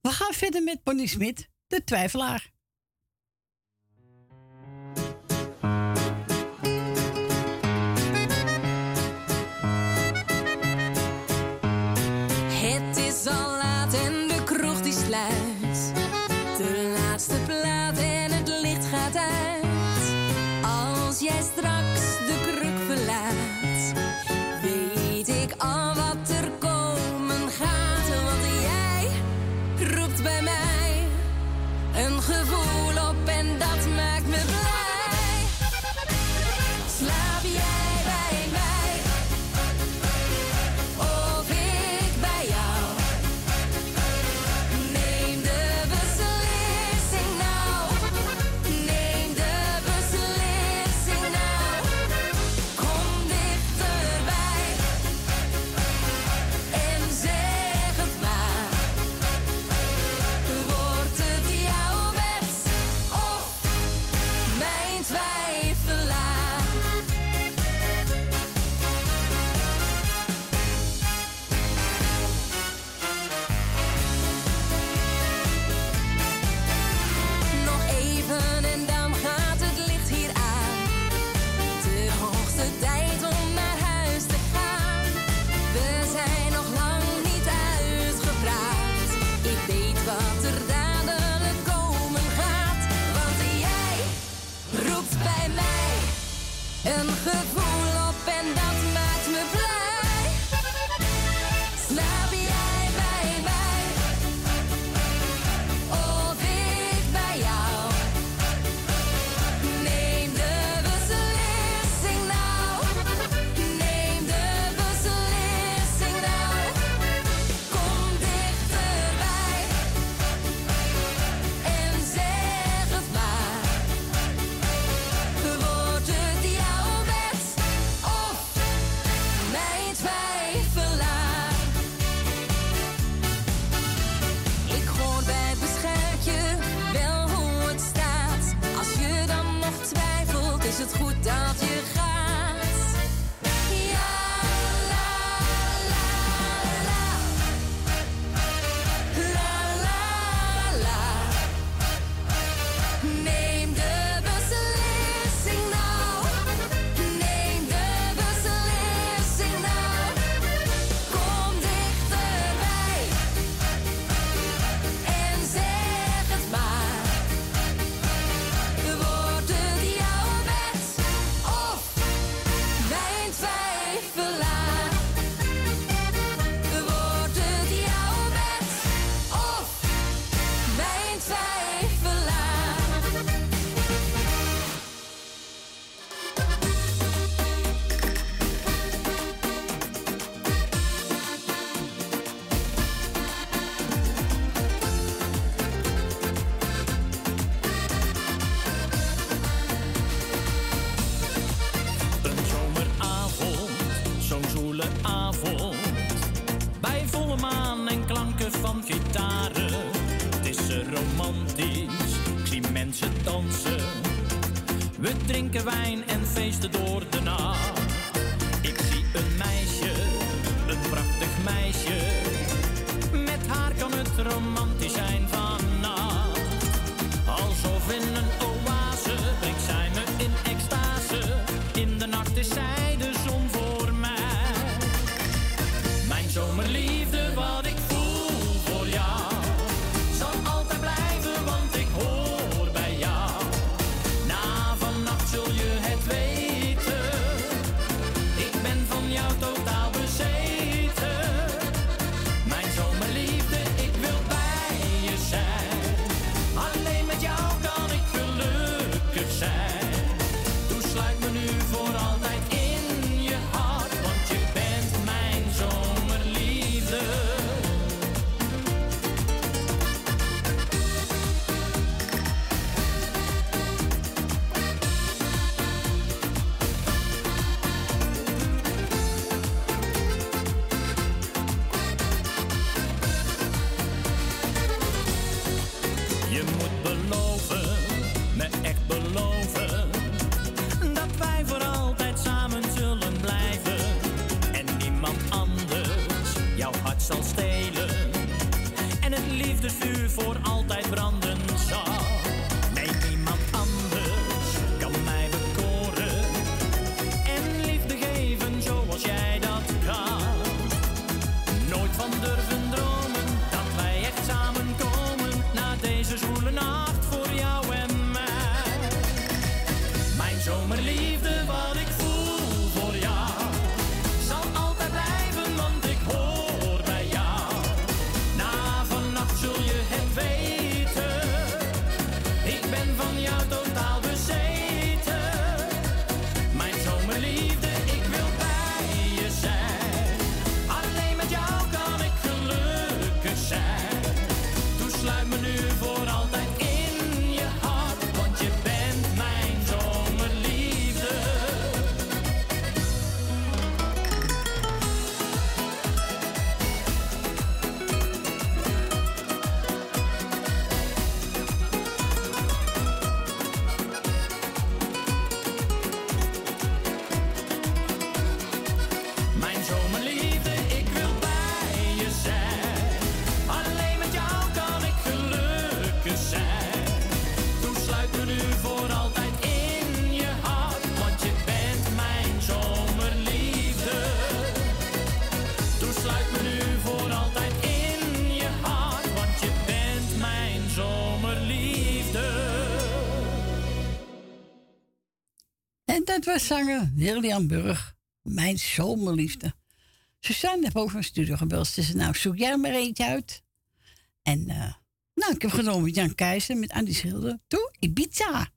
[SPEAKER 3] We gaan verder met Bonnie Smit, de twijfelaar.
[SPEAKER 30] bij mij.
[SPEAKER 3] zanger Lilian Burg, Mijn zomerliefde. Ze staan boven mijn studio gebeld. Ze zei, nou, zoek jij maar eentje uit. En eh, nou, ik heb genomen Jan Keijzer, met Andy Schilder. toe, Ibiza.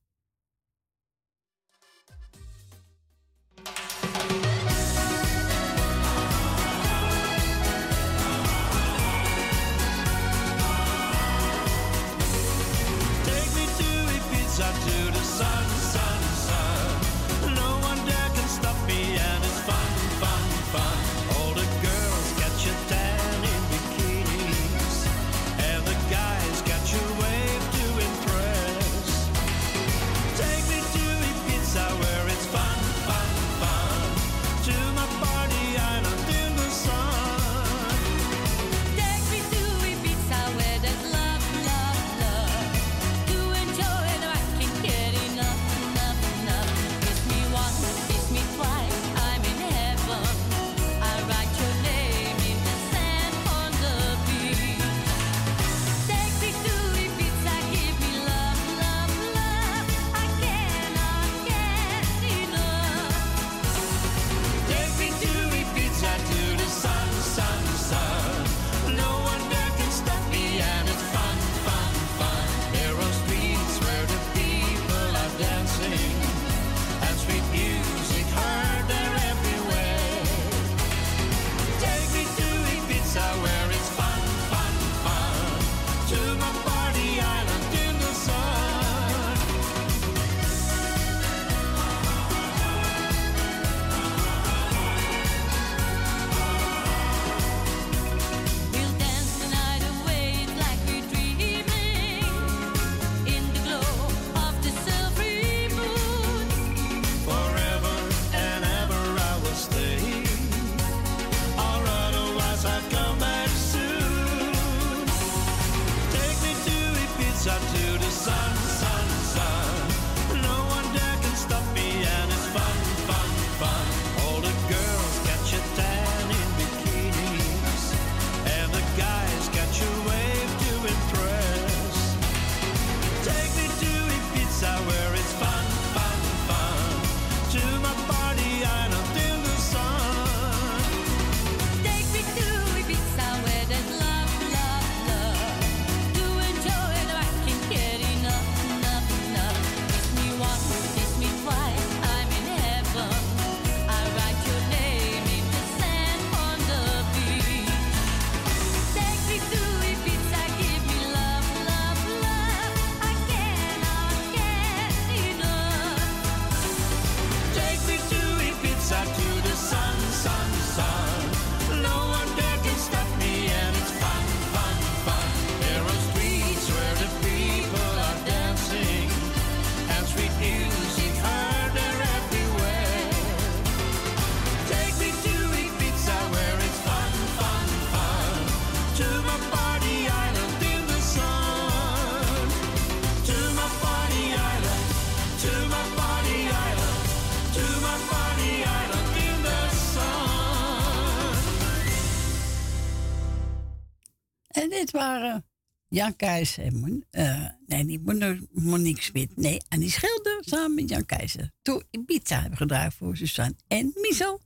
[SPEAKER 3] Jan Keizer en Mon uh, nee, niet Monique Smit. Nee, Annie Schilder samen met Jan Keizer. Toen Ibiza hebben gedraaid voor Suzanne en Miso.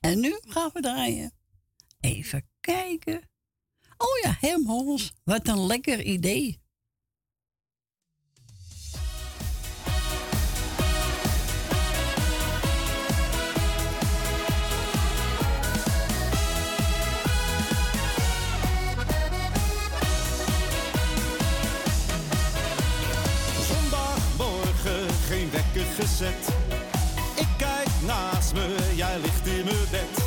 [SPEAKER 3] En nu gaan we draaien. Even kijken. Oh ja, Hem Wat een lekker idee.
[SPEAKER 19] gezet. Ik kijk naast me, jij ligt in mijn bed.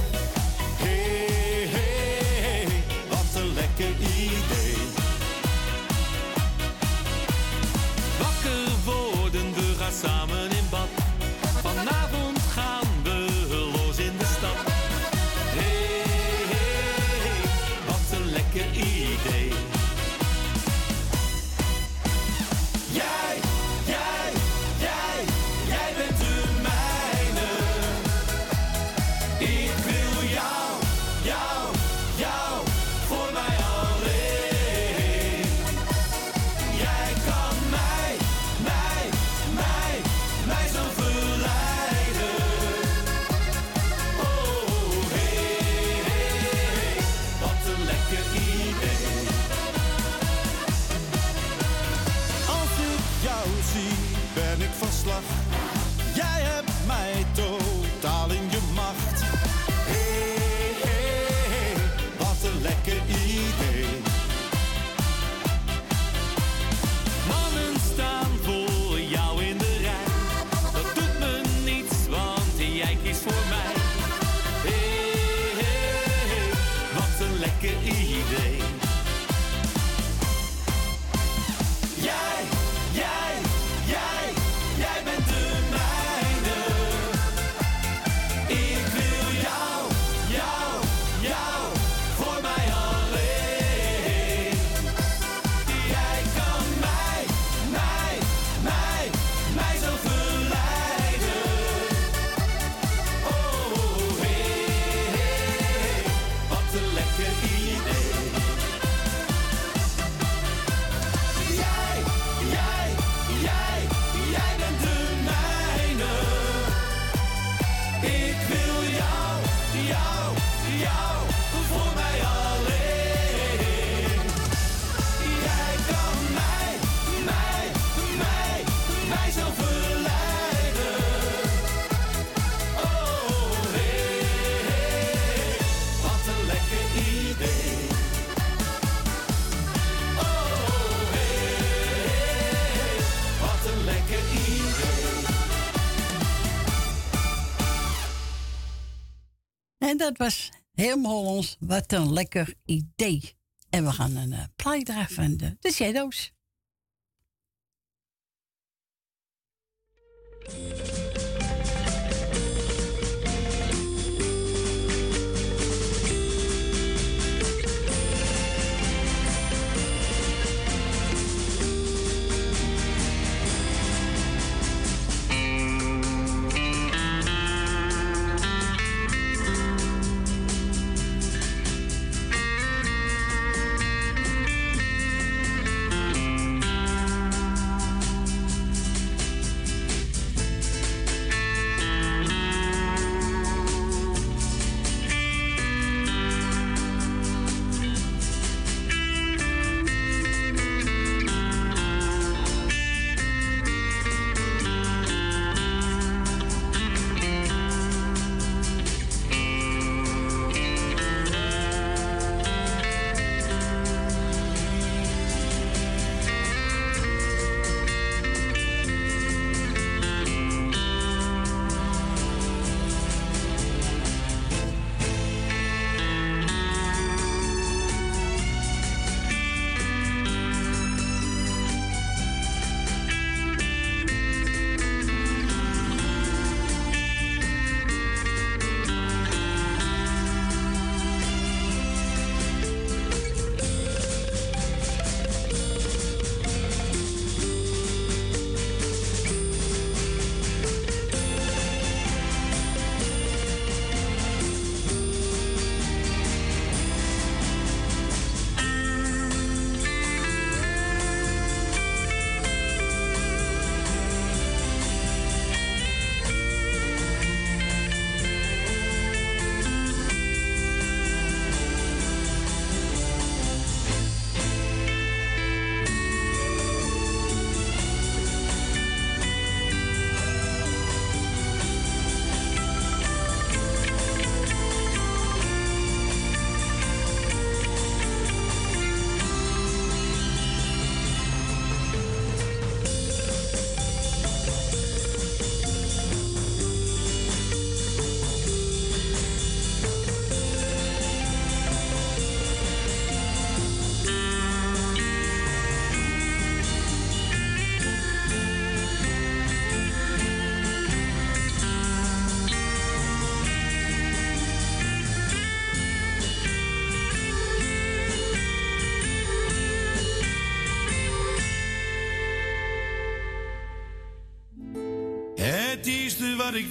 [SPEAKER 31] dat
[SPEAKER 3] was helemaal Hollands. Wat een lekker idee. En we gaan een uh, plaatje van de, de Shadows.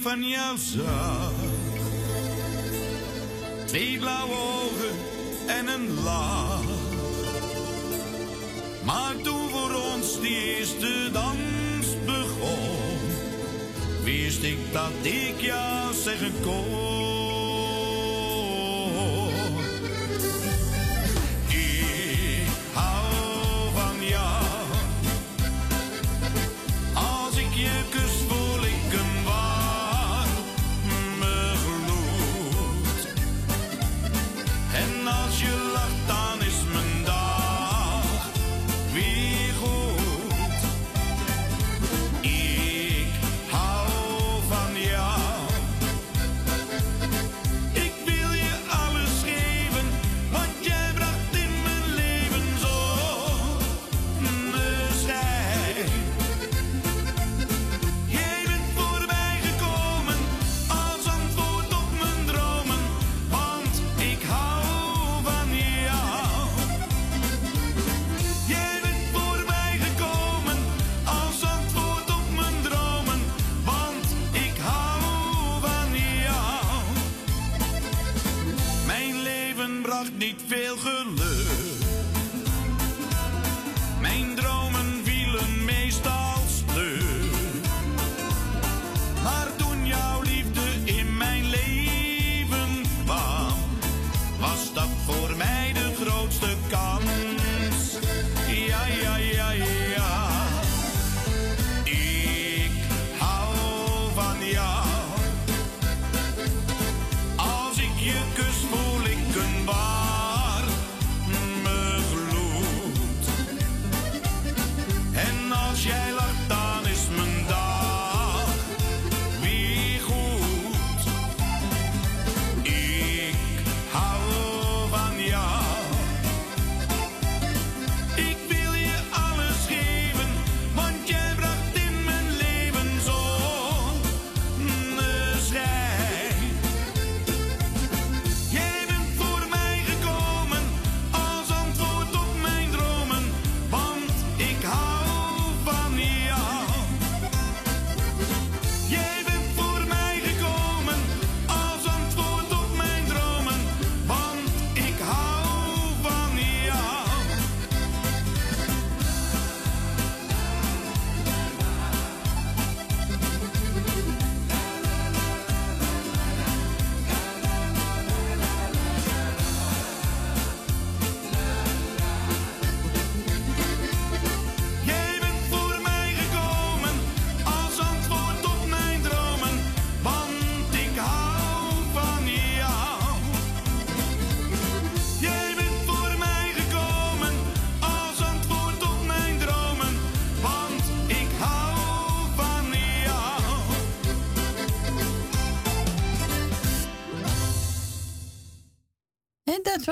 [SPEAKER 15] van jou zag. Twee blauwe ogen en een lach. Maar toen voor ons die eerste dans begon, wist ik dat ik ja zeggen kon.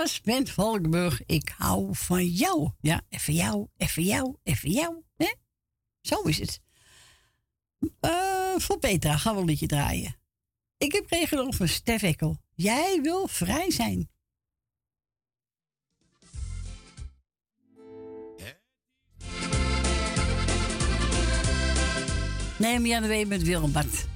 [SPEAKER 15] was Bent
[SPEAKER 20] Valkenburg. Ik hou van jou. Ja, even jou, even jou, even jou. Hè? Zo is het. Eh, voor Petra gaan we een liedje draaien. Ik heb regelingen van Stef Ekkel. Jij wil vrij zijn. Neem maar aan de Wee met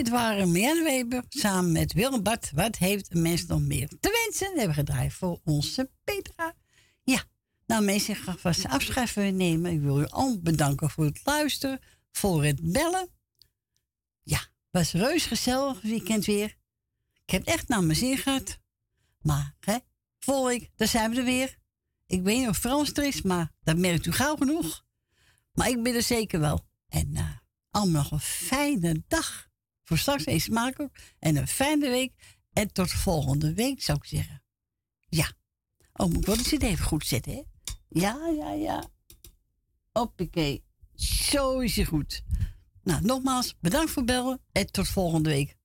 [SPEAKER 3] dit waren Marianne Weber samen met Willem Bart. Wat heeft een mens nog meer te wensen? Dat hebben we gedraaid voor onze Petra. Ja, nou mensen, ik ga vast afscheid nemen. Ik wil u al bedanken voor het luisteren, voor het bellen. Ja, was reus gezellig weekend weer. Ik heb echt naar mijn zin gehad. Maar, hè, volgende daar zijn we er weer. Ik weet niet of Frans er is, maar dat merkt u gauw genoeg. Maar ik ben er zeker wel. En eh, allemaal nog een fijne dag. Voor straks eens maken ook. En een fijne week. En tot volgende week, zou ik zeggen. Ja. Oh, moet ik wel de cd even goed zetten, hè? Ja, ja, ja. Hoppakee. Zo is je goed. Nou, nogmaals, bedankt voor bellen. En tot volgende week.